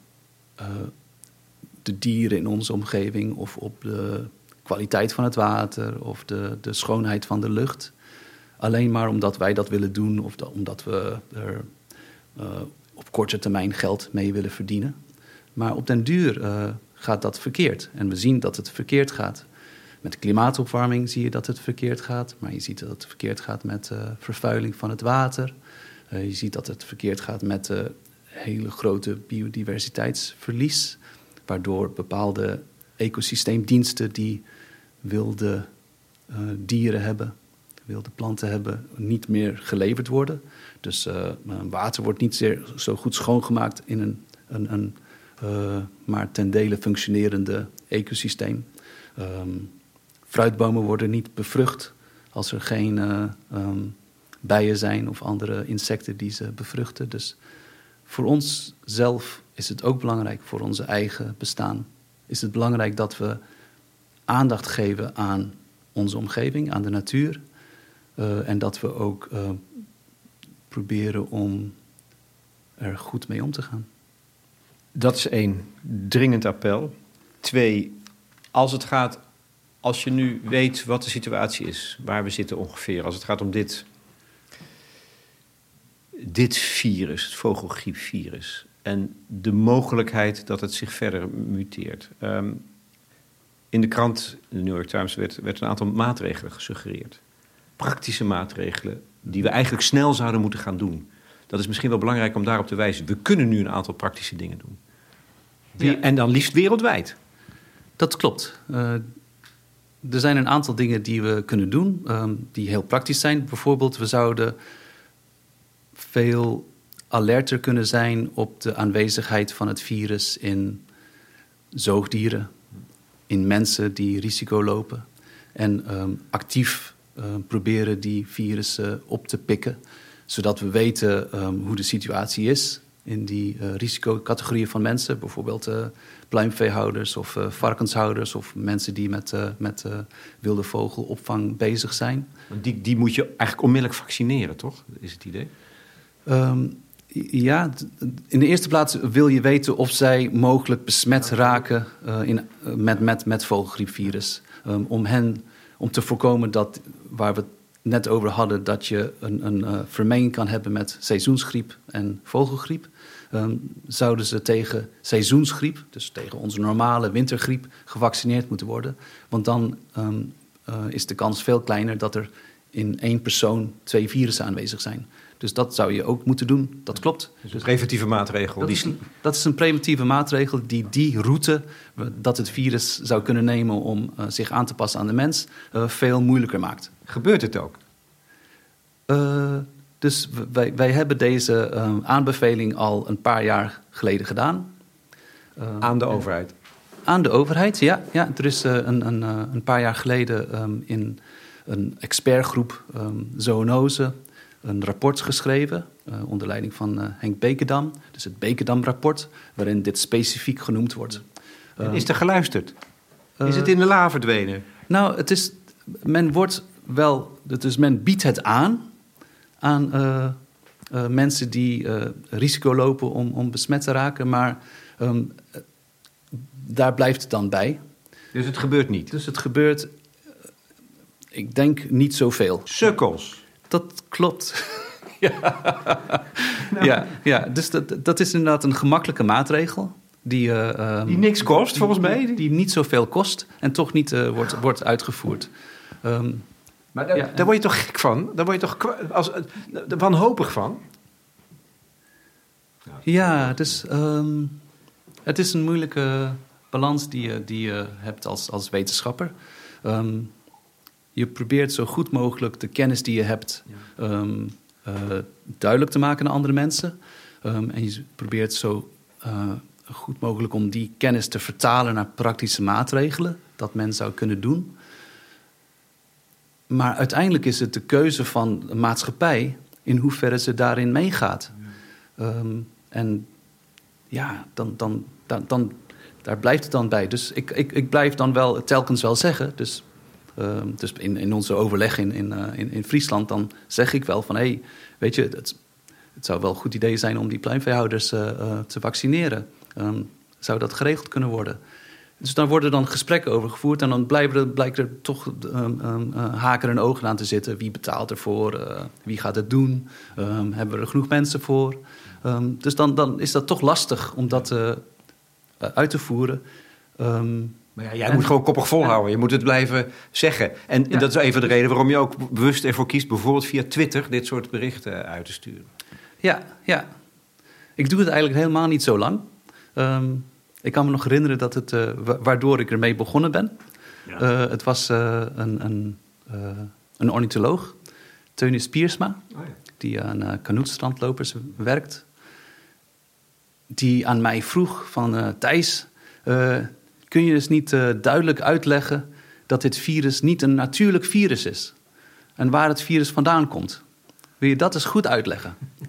uh, de dieren in onze omgeving of op de kwaliteit van het water of de, de schoonheid van de lucht. Alleen maar omdat wij dat willen doen of omdat we er uh, op korte termijn geld mee willen verdienen. Maar op den duur uh, gaat dat verkeerd. En we zien dat het verkeerd gaat. Met klimaatopwarming zie je dat het verkeerd gaat. Maar je ziet dat het verkeerd gaat met uh, vervuiling van het water. je ziet dat het verkeerd gaat met hele grote biodiversiteitsverlies. Waardoor bepaalde ecosysteemdiensten die wilde uh, dieren hebben, wilde planten hebben, niet meer geleverd worden. Dus uh, water wordt niet zeer, zo goed schoongemaakt in een, een, een uh, maar ten dele functionerende ecosysteem. Um, fruitbomen worden niet bevrucht als er geen um, bijen zijn of andere insecten die ze bevruchten. Dus voor ons zelf is het ook belangrijk, voor onze eigen bestaan, is het belangrijk dat we aandacht geven aan onze omgeving, aan de natuur. Uh, en dat we ook uh, proberen om er goed mee om te gaan. Dat is één, dringend appel. Twee, als het gaat, als je nu weet wat de situatie is, waar we zitten ongeveer, als het gaat om dit, dit virus, het vogelgriepvirus, en de mogelijkheid dat het zich verder muteert. Um, in de krant, de New York Times, werd, werd een aantal maatregelen gesuggereerd. Praktische maatregelen die we eigenlijk snel zouden moeten gaan doen. Dat is misschien wel belangrijk om daarop te wijzen. We kunnen nu een aantal praktische dingen doen. Die, ja. En dan liefst wereldwijd. Dat klopt. Uh, er zijn een aantal dingen die we kunnen doen, um, die heel praktisch zijn. Bijvoorbeeld, we zouden veel alerter kunnen zijn op de aanwezigheid van het virus in zoogdieren, in mensen die risico lopen. En um, actief uh, proberen die virussen op te pikken, zodat we weten um, hoe de situatie is in die uh, risicocategorieën van mensen. Bijvoorbeeld uh, pluimveehouders of varkenshouders of mensen die met, met wilde vogelopvang bezig zijn. Die, die moet je eigenlijk onmiddellijk vaccineren, toch? Is het idee? Um, ja, in de eerste plaats wil je weten of zij mogelijk besmet raken uh, in, uh, met, met, met vogelgriepvirus. Um, om hen, om te voorkomen dat, waar we het net over hadden, dat je een, een uh, vermenging kan hebben met seizoensgriep en vogelgriep. Um, zouden ze tegen seizoensgriep, dus tegen onze normale wintergriep, gevaccineerd moeten worden. Want dan um, is de kans veel kleiner dat er in één persoon twee virussen aanwezig zijn. Dus dat zou je ook moeten doen, dat klopt. Dus een preventieve maatregel. Dat, is een, dat is een preventieve maatregel die die route dat het virus zou kunnen nemen om uh, zich aan te passen aan de mens, uh, veel moeilijker maakt. Gebeurt het ook? Uh, dus wij, wij hebben deze aanbeveling al een paar jaar geleden gedaan. aan de overheid? Aan de overheid, ja. ja er is een, een, een paar jaar geleden um, in een expertgroep um, zoonose een rapport geschreven uh, onder leiding van uh, Henk Bekendam. Dus het Bekendam-rapport, waarin dit specifiek genoemd wordt. En is er geluisterd? is het in de la verdwenen? Nou, het is, men wordt wel, dus men biedt het aan aan mensen die risico lopen om, om besmet te raken, maar ehm, daar blijft het dan bij. Dus het gebeurt niet? Dus het gebeurt, ik denk, niet zoveel. Sukkels? Dat klopt. ja. ja, ja, dus dat, dat is inderdaad een gemakkelijke maatregel. Die, uh, die niks kost, volgens mij. Die, die niet zoveel kost en toch niet uh, wordt, wordt uitgevoerd. Um, maar daar, ja. daar, word je toch gek van? Daar word je toch als, wanhopig van? Ja, dus um, het is een moeilijke balans die je, die je hebt als, als wetenschapper. Um, je probeert zo goed mogelijk de kennis die je hebt um, uh, duidelijk te maken aan andere mensen. Um, en je probeert zo uh, goed mogelijk om die kennis te vertalen naar praktische maatregelen dat men zou kunnen doen. Maar uiteindelijk is het de keuze van de maatschappij in hoeverre ze daarin meegaat. Um, en ja, dan, dan, dan, dan, daar blijft het dan bij. Dus ik, ik, ik blijf dan wel telkens wel zeggen. Dus, dus in, in onze overleg in, in, uh, in, in, Friesland, dan zeg ik wel van hé, hey, weet je, het, het, zou wel een goed idee zijn om die pluimveehouders uh, te vaccineren. Um, zou dat geregeld kunnen worden? Dus daar worden dan gesprekken over gevoerd en dan blijven er, blijkt er toch um, haken en ogen aan te zitten. Wie betaalt ervoor? wie gaat het doen? hebben we er genoeg mensen voor? dus dan, dan is dat toch lastig om dat eh, uit te voeren. Maar ja, jij moet gewoon koppig volhouden. Je moet het blijven zeggen. En dat is even de reden waarom je ook bewust ervoor kiest... bijvoorbeeld via Twitter dit soort berichten uit te sturen. Ja, ja. Ik doe het eigenlijk helemaal niet zo lang. Um, ik kan me nog herinneren dat het, uh, waardoor ik ermee begonnen ben. Ja. Uh, het was uh, een, een, een ornitholoog, Teunis Piersma... Oh ja. die aan kanoetstrandlopers werkt die aan mij vroeg van Thijs, kun je dus niet uh, duidelijk uitleggen dat dit virus niet een natuurlijk virus is en waar het virus vandaan komt? Wil je dat eens goed uitleggen?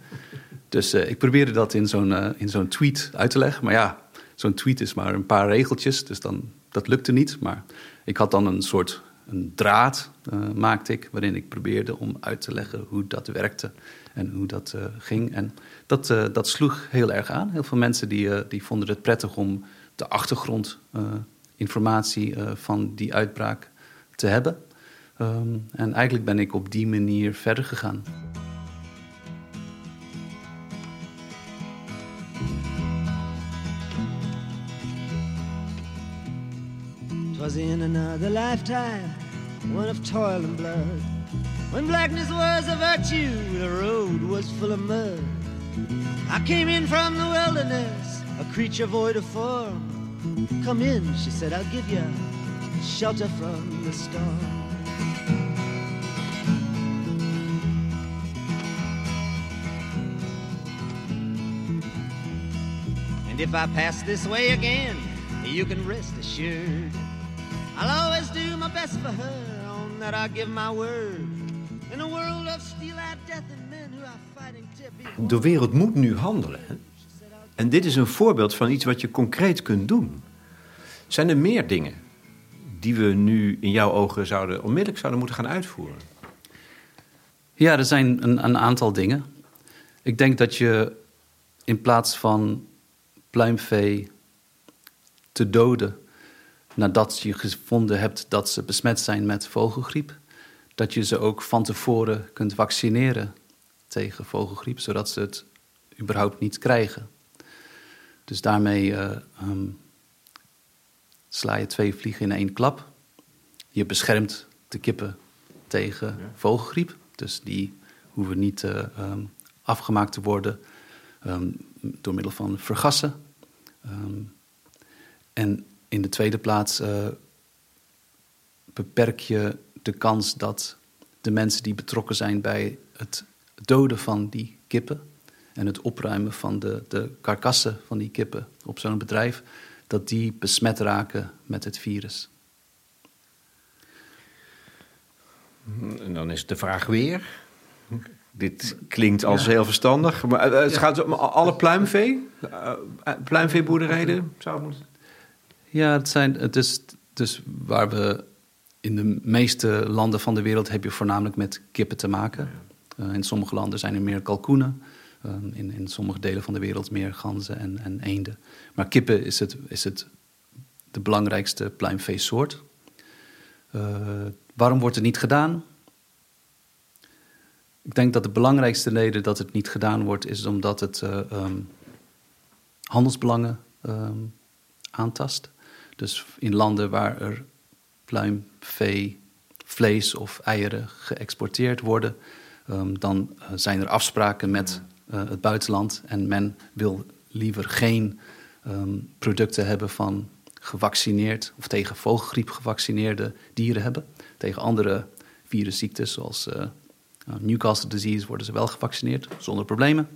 Dus ik probeerde dat in zo'n in zo'n tweet uit te leggen, maar ja, zo'n tweet is maar een paar regeltjes, dus dan, dat lukte niet. Maar ik had dan een soort een draad, maakte ik, waarin ik probeerde om uit te leggen hoe dat werkte en hoe dat ging. En dat, dat sloeg heel erg aan. Heel veel mensen die, die vonden het prettig om de achtergrondinformatie uh, van die uitbraak te hebben. Um, en eigenlijk ben ik op die manier verder gegaan. Twas in another lifetime, one of toil and blood. When blackness was a virtue, the road was full of mud. I came in from the wilderness, a creature void of form. Come in, she said, I'll give you shelter from the storm. And if I pass this way again, you can rest assured. I'll always do my best for her, on that I give my word. In a world of steel-eyed death and men who are De wereld moet nu handelen. En dit is een voorbeeld van iets wat je concreet kunt doen. Zijn er meer dingen die we nu in jouw ogen zouden, onmiddellijk zouden moeten gaan uitvoeren? Ja, er zijn een, een aantal dingen. Ik denk dat je in plaats van pluimvee te doden nadat je gevonden hebt dat ze besmet zijn met vogelgriep, dat je ze ook van tevoren kunt vaccineren tegen vogelgriep, zodat ze het überhaupt niet krijgen. Dus daarmee uh, um, sla je twee vliegen in één klap. Je beschermt de kippen tegen vogelgriep, dus die hoeven niet uh, um, afgemaakt te worden um, door middel van vergassen. en in de tweede plaats uh, beperk je de kans dat de mensen die betrokken zijn bij het doden van die kippen en het opruimen van de, de karkassen van die kippen op zo'n bedrijf, dat die besmet raken met het virus. En dan is de vraag weer. Dit klinkt als heel verstandig, maar het gaat om alle pluimvee, uh, pluimveeboerderijen zou moeten. Ja, het, zijn, het is dus waar we in de meeste landen van de wereld heb je voornamelijk met kippen te maken. Uh, in sommige landen zijn er meer kalkoenen. Uh, in, in sommige delen van de wereld meer ganzen en, en eenden. Maar kippen is het, is het de belangrijkste pluimveesoort. Uh, waarom wordt het niet gedaan? Ik denk dat de belangrijkste reden dat het niet gedaan wordt, is omdat het um, handelsbelangen um, aantast. Dus in landen waar er pluimvee, vlees of eieren geëxporteerd worden, dan uh, zijn er afspraken met uh, het buitenland en men wil liever geen um, producten hebben van gevaccineerd of tegen vogelgriep gevaccineerde dieren hebben. Tegen andere virusziektes zoals uh, Newcastle disease worden ze wel gevaccineerd zonder problemen.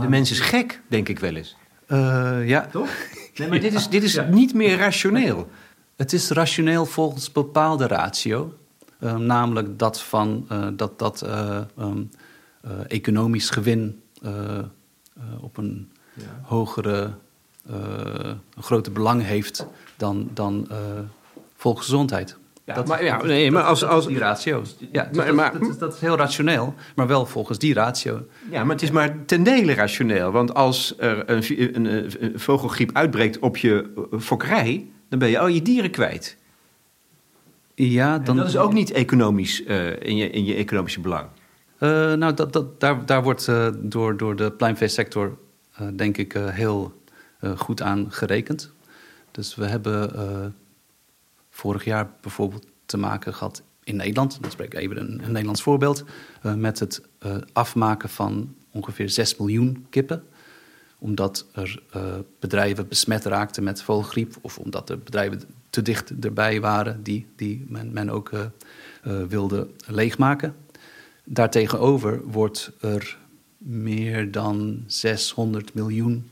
De mens is gek, denk ik wel eens. Uh, ja. Toch? Nee, maar dit is, dit is ja. niet meer rationeel. Het is rationeel volgens bepaalde ratio. Uh, namelijk dat van uh, dat, dat uh, um, economisch gewin op een ja. hogere, een groter belang heeft dan, dan volksgezondheid. Ja, dat, maar, ja, nee, maar als, als die ratio's. Ja, maar, maar, dat, dat, is, dat, is, heel rationeel, maar wel volgens die ratio. Ja, maar het is maar ten dele rationeel. Want als er een, een, een, een vogelgriep uitbreekt op je fokkerij, dan ben je al je dieren kwijt. Ja, dan, en dat is ook niet economisch uh, in, je, in je economische belang. Uh, nou, dat, dat, daar, daar wordt uh, door, door de pluimveesector denk ik heel goed aan gerekend. Dus we hebben vorig jaar bijvoorbeeld te maken gehad in Nederland, dan spreek ik even een, een Nederlands voorbeeld, met het afmaken van ongeveer 6 miljoen kippen omdat er bedrijven besmet raakten met vogelgriep, of omdat de bedrijven te dicht erbij waren die, die men, men ook wilde leegmaken. Daartegenover wordt er meer dan 600 miljoen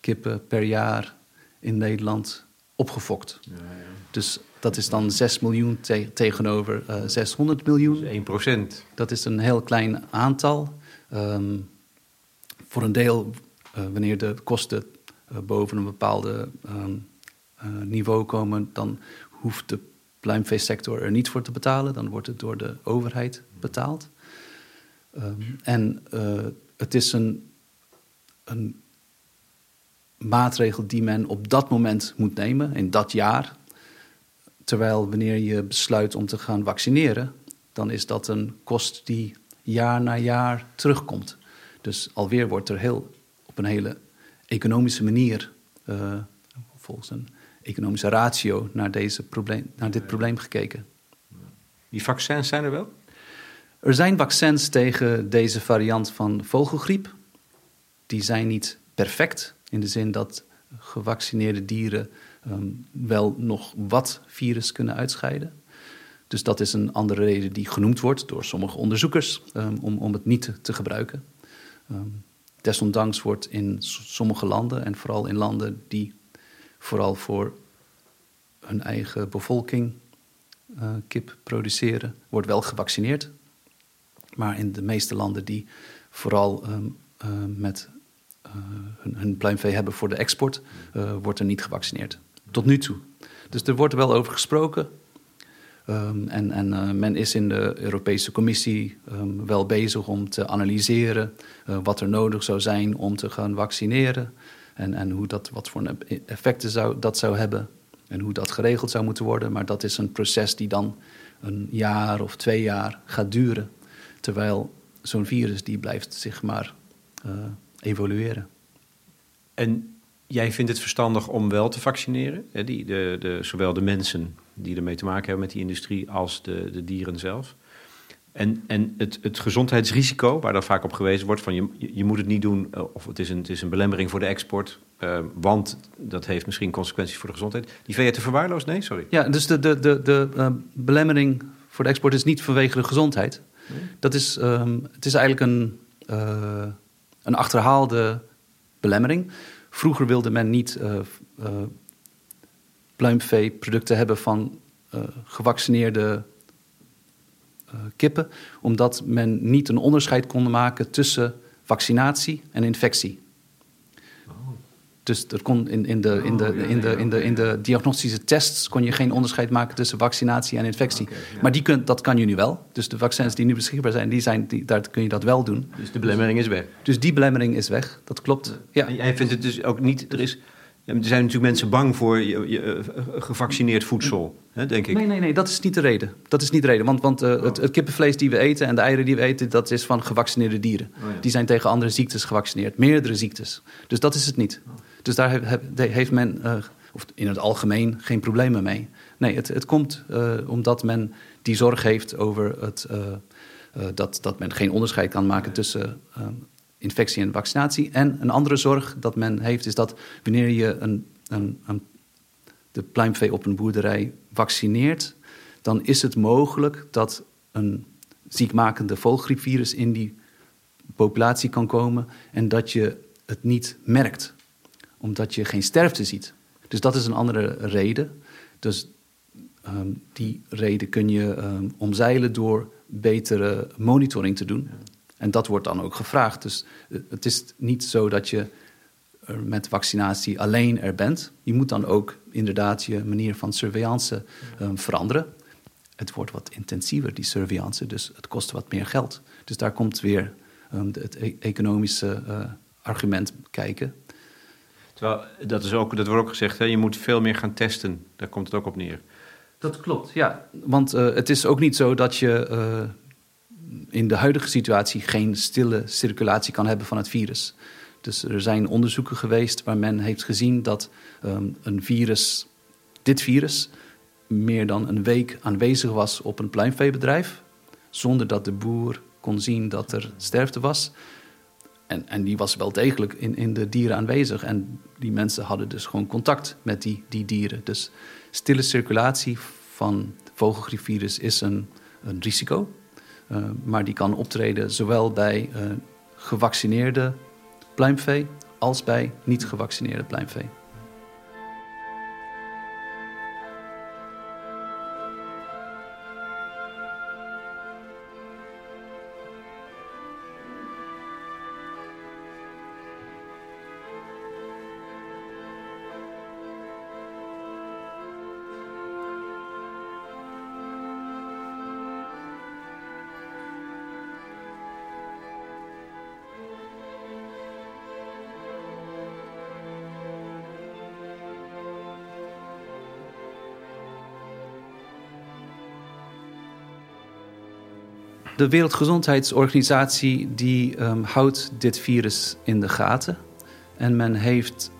kippen per jaar in Nederland opgefokt. Ja, ja. Dus dat is dan 6 miljoen te tegenover 600 miljoen. Dus 1 procent. Dat is een heel klein aantal. Um, voor een deel uh, wanneer de kosten uh, boven een bepaalde um, uh, niveau komen, dan hoeft de pluimveesector er niet voor te betalen. Dan wordt het door de overheid betaald. Um, en het is een, een maatregel die men op dat moment moet nemen, in dat jaar. Terwijl wanneer je besluit om te gaan vaccineren, dan is dat een kost die jaar na jaar terugkomt. Dus alweer wordt er heel op een hele economische manier, uh, volgens een economische ratio, naar, deze probleem, naar dit probleem gekeken. Die vaccins zijn er wel? Er zijn vaccins tegen deze variant van vogelgriep. Die zijn niet perfect, in de zin dat gevaccineerde dieren um, wel nog wat virus kunnen uitscheiden. Dus dat is een andere reden die genoemd wordt door sommige onderzoekers um, om, om het niet te, gebruiken. Um, Desondanks wordt in sommige landen, en vooral in landen die vooral voor hun eigen bevolking uh, kip produceren, wordt wel gevaccineerd. Maar in de meeste landen die vooral um, uh, met uh, hun, pluimvee hebben voor de export, wordt er niet gevaccineerd. Tot nu toe. Dus er wordt wel over gesproken. Um, en en uh, men is in de Europese Commissie wel bezig om te analyseren wat er nodig zou zijn om te gaan vaccineren. En, en hoe dat, wat voor effecten zou, dat zou hebben. En hoe dat geregeld zou moeten worden. Maar dat is een proces die dan een jaar of twee jaar gaat duren. Terwijl zo'n virus die blijft zich maar uh, evolueren. En jij vindt het verstandig om wel te vaccineren? Hè? Die, de, de, zowel de mensen die ermee te maken hebben met die industrie als de, de dieren zelf. En, en het, het gezondheidsrisico, waar dan vaak op gewezen wordt van je, je moet het niet doen eh, of het is een, het is een belemmering voor de export, uh, want dat heeft misschien consequenties voor de gezondheid. Die vind je te verwaarloosd? Nee, sorry. Ja, dus de, de, de, de uh, belemmering voor de export is niet vanwege de gezondheid. Dat is, um, het is eigenlijk een, een achterhaalde belemmering. Vroeger wilde men niet pluimveeproducten hebben van uh, gevaccineerde uh, kippen, omdat men niet een onderscheid kon maken tussen vaccinatie en infectie. Oh. Dus er kon in, in, de, in, de, Oh, in, de, ja, in, de, in de diagnostische tests kon je geen onderscheid maken tussen vaccinatie en infectie. Ja. Maar die dat kan je nu wel. Dus de vaccins die nu beschikbaar zijn, die zijn die, daar kun je dat wel doen. Dus de belemmering is weg. Dus die belemmering is weg, dat klopt. Ja. En jij vindt het dus ook niet... Er, is, er zijn natuurlijk mensen bang voor je, je, eh, gevaccineerd voedsel, hè, denk ik. Nee, nee, nee, dat is niet de reden. Dat is niet de reden. Want, want eh, het, het kippenvlees die we eten en de eieren die we eten, dat is van gevaccineerde dieren. Oh ja. Die zijn tegen andere ziektes gevaccineerd, meerdere ziektes. Dus dat is het niet. Dus daar heeft men, eh, of in het algemeen, geen problemen mee. Nee, het, het komt eh, omdat men die zorg heeft over het, eh, dat, dat men geen onderscheid kan maken tussen infectie en vaccinatie. En een andere zorg dat men heeft is dat wanneer je een, een, een de pluimvee op een boerderij vaccineert, dan is het mogelijk dat een ziekmakende vogelgriepvirus in die populatie kan komen en dat je het niet merkt, omdat je geen sterfte ziet. Dus dat is een andere reden. Dus ehm, die reden kun je ehm, omzeilen door betere monitoring te doen. En dat wordt dan ook gevraagd. Dus eh, het is niet zo dat je met vaccinatie alleen er bent. Je moet dan ook inderdaad je manier van surveillance ehm, veranderen. Het wordt wat intensiever, die surveillance, dus het kost wat meer geld. Dus daar komt weer het e- economische eh, argument kijken. Terwijl, dat, is ook, dat wordt ook gezegd, hè, je moet veel meer gaan testen. Daar komt het ook op neer. Dat klopt, ja. Want eh, het is ook niet zo dat je eh, in de huidige situatie geen stille circulatie kan hebben van het virus. Dus er zijn onderzoeken geweest waar men heeft gezien dat ehm, een virus, dit virus, meer dan een week aanwezig was op een pluimveebedrijf, zonder dat de boer kon zien dat er sterfte was. En, en die was wel degelijk in, in de dieren aanwezig. En die mensen hadden dus gewoon contact met die, die dieren. Dus stille circulatie van vogelgriepvirus is een, een risico. Eh, maar die kan optreden zowel bij eh, gevaccineerde pluimvee als bij niet gevaccineerde pluimvee. De Wereldgezondheidsorganisatie die ehm, houdt dit virus in de gaten. En men heeft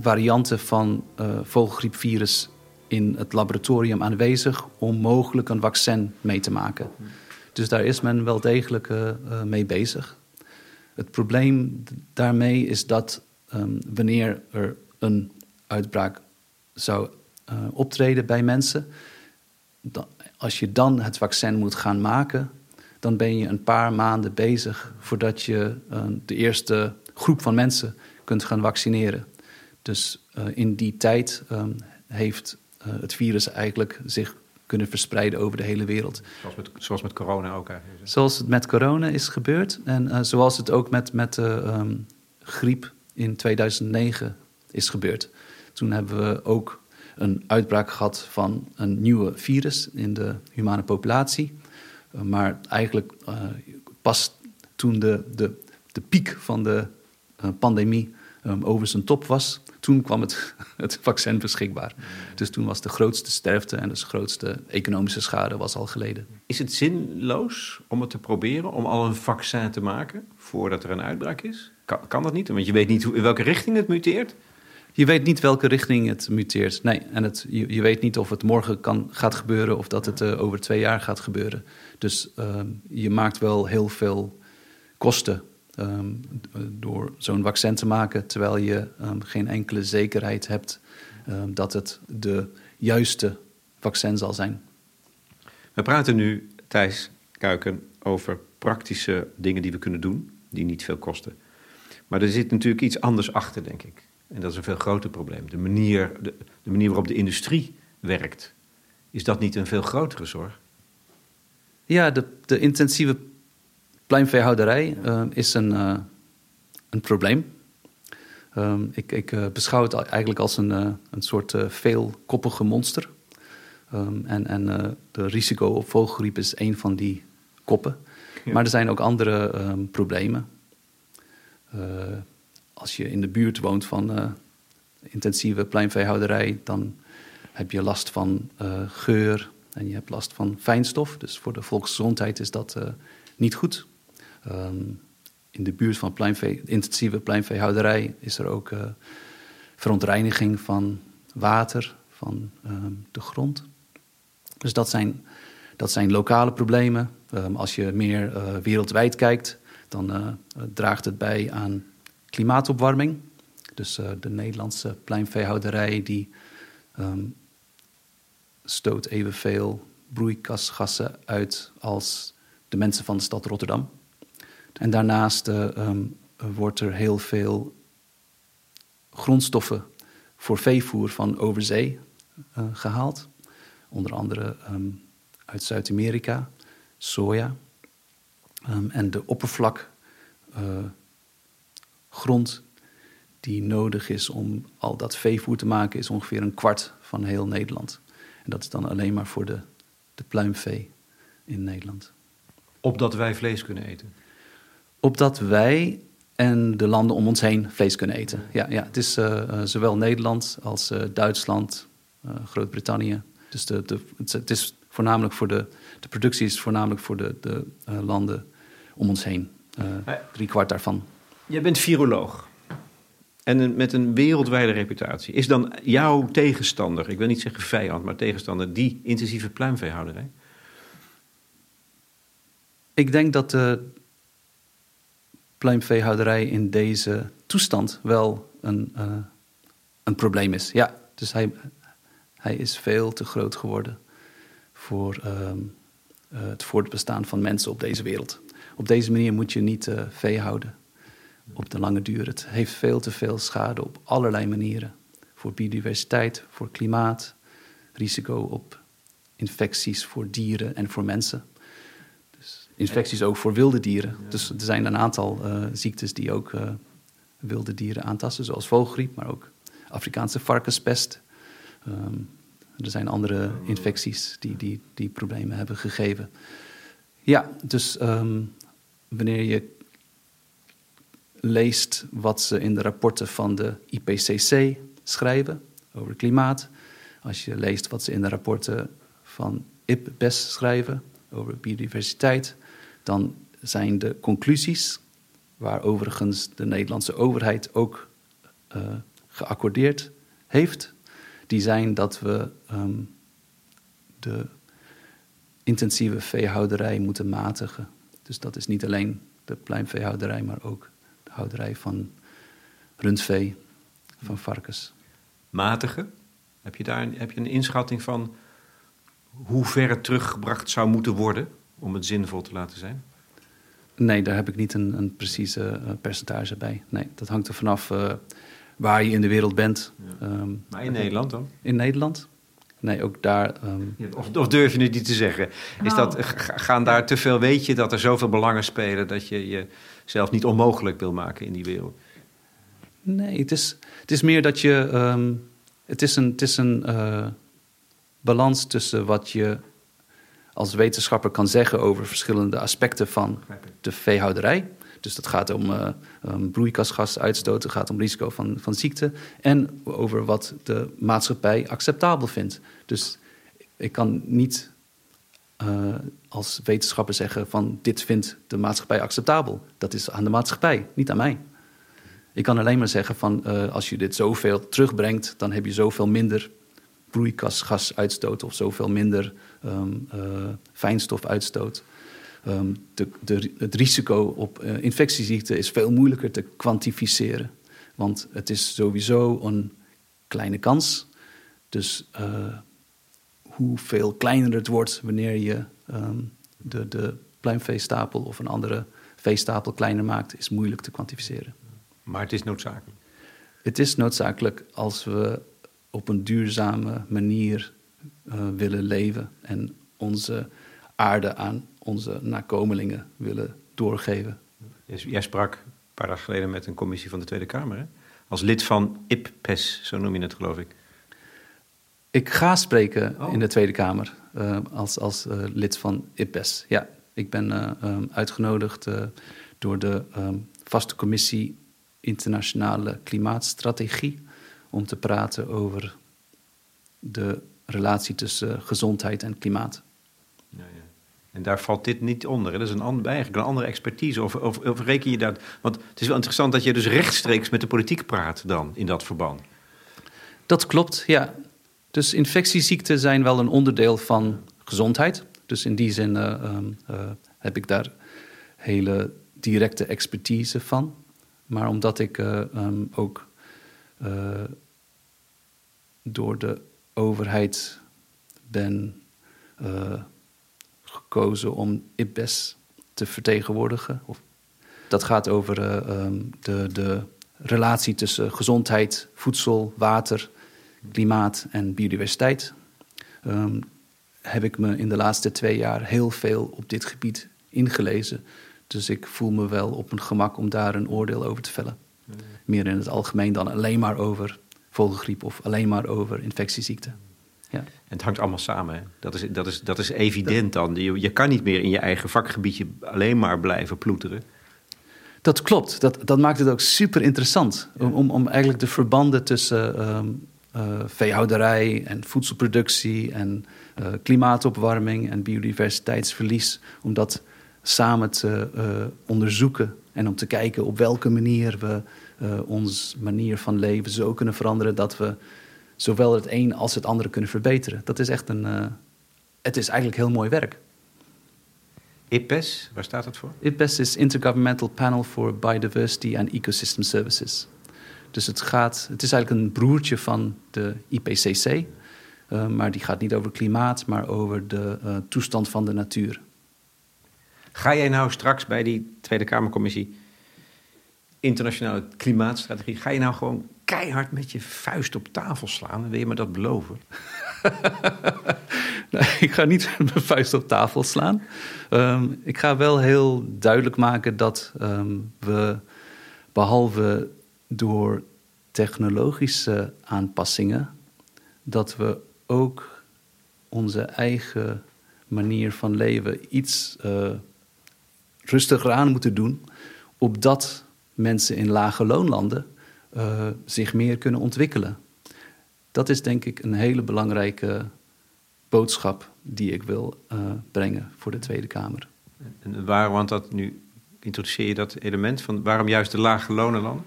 varianten van eh vogelgriepvirus in het laboratorium aanwezig om mogelijk een vaccin mee te maken. Dus daar is men wel degelijk eh, eh, mee bezig. Het probleem daarmee is dat ehm, wanneer er een uitbraak zou optreden bij mensen, dan, als je dan het vaccin moet gaan maken, dan ben je een paar maanden bezig voordat je eh, de eerste groep van mensen kunt gaan vaccineren. Dus eh, in die tijd ehm, heeft eh, het virus eigenlijk zich kunnen verspreiden over de hele wereld. Zoals met, zoals met corona ook eigenlijk. Zoals het met corona is gebeurd en zoals het ook met, met de ehm, griep in 2009 is gebeurd. Toen hebben we ook een uitbraak gehad van een nieuwe virus in de humane populatie. Uh, maar eigenlijk uh, pas toen de, de, de piek van de uh, pandemie um, over zijn top was, toen kwam het, het vaccin beschikbaar. Dus toen was de grootste sterfte en de grootste economische schade was al geleden. Is het zinloos om het te proberen, om al een vaccin te maken voordat er een uitbraak is? Kan, kan dat niet? Want je weet niet hoe, in welke richting het muteert. Je weet niet welke richting het muteert. Nee, en het, je, weet niet of het morgen kan, gaat gebeuren of dat het uh, over twee jaar gaat gebeuren. Dus uh, je maakt wel heel veel kosten um, door zo'n vaccin te maken, terwijl je um, geen enkele zekerheid hebt dat het de juiste vaccin zal zijn. We praten nu, Thijs Kuiken, over praktische dingen die we kunnen doen, die niet veel kosten. Maar er zit natuurlijk iets anders achter, denk ik. En dat is een veel groter probleem. De manier, de, de manier waarop de industrie werkt. Is dat niet een veel grotere zorg? Ja, de, de intensieve pluimveehouderij uh, is een, uh, een probleem. Ehm, ik, ik uh, beschouw het eigenlijk als een, een soort veelkoppige monster. Um, en en de risico op vogelgriep is een van die koppen. Ja. Maar er zijn ook andere um, problemen. Als je in de buurt woont van intensieve pleinveehouderij, dan heb je last van geur en je hebt last van fijnstof. Dus voor de volksgezondheid is dat niet goed. Um, in de buurt van intensieve pleinveehouderij is er ook verontreiniging van water, van um, de grond. Dus dat zijn, dat zijn lokale problemen. Um, als je meer wereldwijd kijkt, dan draagt het bij aan klimaatopwarming. Dus de Nederlandse pleinveehouderij die um, stoot evenveel broeikasgassen uit als de mensen van de stad Rotterdam. En daarnaast uh, wordt er heel veel grondstoffen voor veevoer van overzee uh, gehaald. Onder andere um, uit Zuid-Amerika, soja. En de oppervlakgrond uh, die nodig is om al dat veevoer te maken, is ongeveer een kwart van heel Nederland. En dat is dan alleen maar voor de, de pluimvee in Nederland. Opdat wij vlees kunnen eten? opdat wij en de landen om ons heen vlees kunnen eten. Ja, ja het is uh, zowel Nederland als uh, Duitsland, Groot-Brittannië. Dus de, de, het is voornamelijk voor de, de productie is voornamelijk voor de, de landen om ons heen. drie kwart daarvan. Jij bent viroloog. En met een wereldwijde reputatie. Is dan jouw tegenstander, ik wil niet zeggen vijand, maar tegenstander, die intensieve pluimveehouderij? Ik denk dat de, pluimveehouderij in deze toestand wel een, uh, een probleem is. Ja, dus hij, hij is veel te groot geworden voor uh, het voortbestaan van mensen op deze wereld. Op deze manier moet je niet uh, vee houden op de lange duur. Het heeft veel te veel schade op allerlei manieren. Voor biodiversiteit, voor klimaat, risico op infecties voor dieren en voor mensen infecties ook voor wilde dieren. Dus er zijn een aantal uh, ziektes die ook uh, wilde dieren aantasten, zoals vogelgriep, maar ook Afrikaanse varkenspest. Um, er zijn andere infecties die, die, die problemen hebben gegeven. Ja, dus um, wanneer je leest wat ze in de rapporten van de IPCC schrijven over klimaat, als je leest wat ze in de rapporten van IPBES schrijven over biodiversiteit, dan zijn de conclusies, waar overigens de Nederlandse overheid ook uh, geaccordeerd heeft, die zijn dat we um, de intensieve veehouderij moeten matigen. Dus dat is niet alleen de pluimveehouderij, maar ook houderij van rundvee, van varkens. Matigen? Heb je daar heb je een inschatting van hoe ver het teruggebracht zou moeten worden? om het zinvol te laten zijn? Nee, daar heb ik niet een, een precieze uh, percentage bij. Nee, dat hangt er vanaf uh, waar je in de wereld bent. Ja. Um, maar in Nederland dan? In Nederland? Nee, ook daar. Um... Ja, of, of, durf je het niet te zeggen? Is dat, nou. gaan daar te veel, weet je dat er zoveel belangen spelen dat je jezelf niet onmogelijk wil maken in die wereld? Nee, het is, het is meer dat je. Um, het is een, het is een uh, balans tussen wat je als wetenschapper kan zeggen over verschillende aspecten van de veehouderij. Dus dat gaat om uh, um, broeikasgasuitstoot, het gaat om risico van, van ziekte en over wat de maatschappij acceptabel vindt. Dus ik kan niet uh, als wetenschapper zeggen van dit vindt de maatschappij acceptabel. Dat is aan de maatschappij, niet aan mij. Ik kan alleen maar zeggen van uh, als je dit zoveel terugbrengt, dan heb je zoveel minder broeikasgasuitstoot of zoveel minder um, uh, fijnstofuitstoot. Um, de, de, het risico op uh, infectieziekten is veel moeilijker te kwantificeren. Want het is sowieso een kleine kans. Dus hoeveel kleiner het wordt wanneer je um, de, de pluimveestapel of een andere veestapel kleiner maakt, is moeilijk te kwantificeren. Maar het is noodzakelijk. Het is noodzakelijk als we op een duurzame manier uh, willen leven en onze aarde aan onze nakomelingen willen doorgeven. Jij sprak een paar dagen geleden met een commissie van de Tweede Kamer. Hè? als lid van IPPES, zo noem je het geloof ik. Ik ga spreken Oh. in de Tweede Kamer eh, als, als eh, lid van IPPES. Ja, ik ben eh, ehm, uitgenodigd door de ehm, vaste commissie Internationale Klimaatstrategie om te praten over de relatie tussen gezondheid en klimaat. Ja, ja. En daar valt dit niet onder. hè? Dat is een eigenlijk een andere expertise. Of, of, of reken je dat... Want het is wel interessant dat je dus rechtstreeks met de politiek praat dan in dat verband. Dat klopt, ja. Dus infectieziekten zijn wel een onderdeel van gezondheid. Dus in die zin eh, ehm, eh, heb ik daar hele directe expertise van. Maar omdat ik eh, ehm, ook door de overheid ben gekozen om IPBES te vertegenwoordigen. Of, dat gaat over eh, ehm, de, de relatie tussen gezondheid, voedsel, water, klimaat en biodiversiteit. Ehm, heb ik me in de laatste twee jaar heel veel op dit gebied ingelezen. Dus ik voel me wel op mijn gemak om daar een oordeel over te vellen. Meer in het algemeen dan alleen maar over vogelgriep of alleen maar over infectieziekten. Ja. En het hangt allemaal samen. Hè? Dat, is, dat, is, dat is evident dan. Je, je kan niet meer in je eigen vakgebiedje alleen maar blijven ploeteren. Dat klopt. Dat, dat maakt het ook super interessant. Om, om, om eigenlijk de verbanden tussen ehm, eh, veehouderij en voedselproductie en eh, klimaatopwarming en biodiversiteitsverlies, om dat samen te eh, onderzoeken en om te kijken op welke manier we onze manier van leven zo kunnen veranderen dat we zowel het een als het andere kunnen verbeteren. Dat is echt een. Het is eigenlijk heel mooi werk. IPES, waar staat dat voor? IPBES is Intergovernmental Panel for Biodiversity and Ecosystem Services. Dus het, gaat, het is eigenlijk een broertje van de IPCC. Uh, maar die gaat niet over klimaat, maar over de uh, toestand van de natuur. Ga jij nou straks bij die Tweede Kamercommissie Internationale Klimaatstrategie... ga je nou gewoon keihard met je vuist op tafel slaan? Wil je me dat beloven? nee, ik ga niet met mijn vuist op tafel slaan. Um, ik ga wel heel duidelijk maken dat um, we, behalve door technologische aanpassingen, dat we ook onze eigen manier van leven iets uh, rustiger aan moeten doen, opdat mensen in lage loonlanden uh, zich meer kunnen ontwikkelen. Dat is denk ik een hele belangrijke boodschap die ik wil uh, brengen voor de Tweede Kamer. En waarom, want dat nu introduceer je dat element van waarom juist de lage lonenlanden?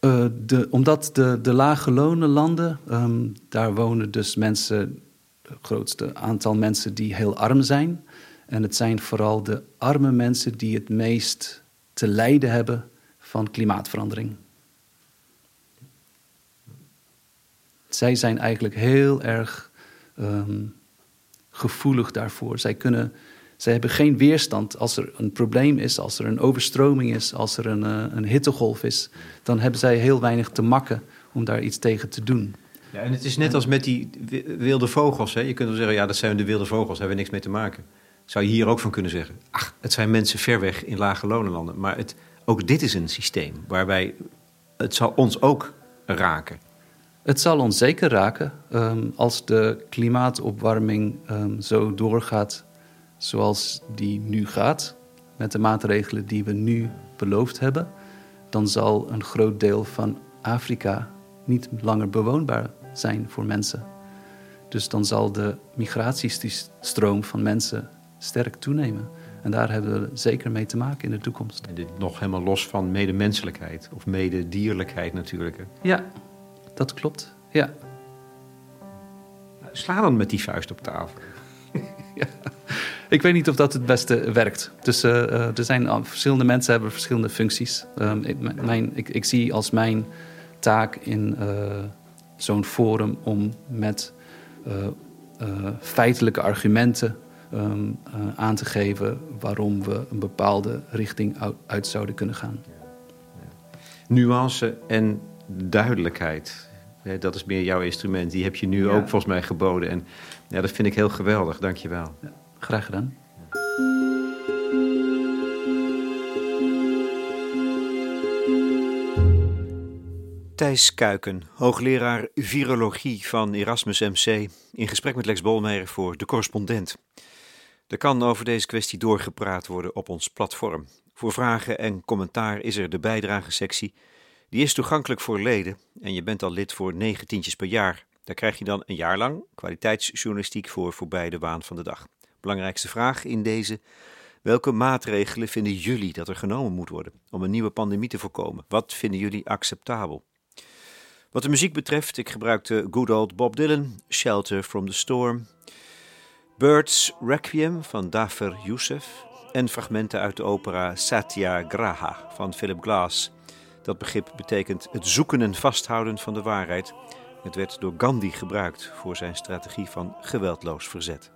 De, omdat de, de lage lonenlanden, um, daar wonen dus mensen, het grootste aantal mensen die heel arm zijn. En het zijn vooral de arme mensen die het meest te lijden hebben van klimaatverandering. Zij zijn eigenlijk heel erg um, gevoelig daarvoor. Zij, kunnen, zij hebben geen weerstand als er een probleem is, als er een overstroming is, als er een, uh, een hittegolf is. Dan hebben zij heel weinig te makken om daar iets tegen te doen. Ja, en het is net als met die wilde vogels. Hè? Je kunt wel zeggen, ja, dat zijn de wilde vogels, daar hebben we niks mee te maken. Zou je hier ook van kunnen zeggen, ach, het zijn mensen ver weg in lage lonenlanden. Maar het, ook dit is een systeem waarbij het zal ons ook raken. Het zal ons zeker raken um, als de klimaatopwarming um, zo doorgaat zoals die nu gaat, met de maatregelen die we nu beloofd hebben, dan zal een groot deel van Afrika niet langer bewoonbaar zijn voor mensen. Dus dan zal de migratiestroom van mensen sterk toenemen. En daar hebben we zeker mee te maken in de toekomst. En dit nog helemaal los van medemenselijkheid of mededierlijkheid natuurlijk. Hè? Ja, dat klopt. Ja. Sla dan met die vuist op tafel. ja. Ik weet niet of dat het beste werkt. Dus uh, uh, er zijn verschillende mensen hebben verschillende functies. Um, ik, mijn, ik, ik, zie als mijn taak in uh, zo'n forum om met feitelijke argumenten um, aan te geven waarom we een bepaalde richting uit zouden kunnen gaan. Nuance en duidelijkheid. Dat is meer jouw instrument. Die heb je nu ja. ook volgens mij geboden. En ja, dat vind ik heel geweldig. Dank je wel. Ja, graag gedaan. Thijs Kuiken, hoogleraar virologie van Erasmus MC, in gesprek met Lex Bolmeijer voor De Correspondent. Er kan over deze kwestie doorgepraat worden op ons platform. Voor vragen en commentaar is er de bijdragesectie. Die is toegankelijk voor leden en je bent al lid voor negentientjes per jaar. Daar krijg je dan een jaar lang kwaliteitsjournalistiek voor voorbij de waan van de dag. Belangrijkste vraag in deze Welke maatregelen vinden jullie dat er genomen moet worden om een nieuwe pandemie te voorkomen? Wat vinden jullie acceptabel? Wat de muziek betreft, ik gebruikte good old Bob Dylan, Shelter from the Storm, Birds Requiem van Dafer Youssef en fragmenten uit de opera Satyagraha van Philip Glass. Dat begrip betekent het zoeken en vasthouden van de waarheid. Het werd door Gandhi gebruikt voor zijn strategie van geweldloos verzet.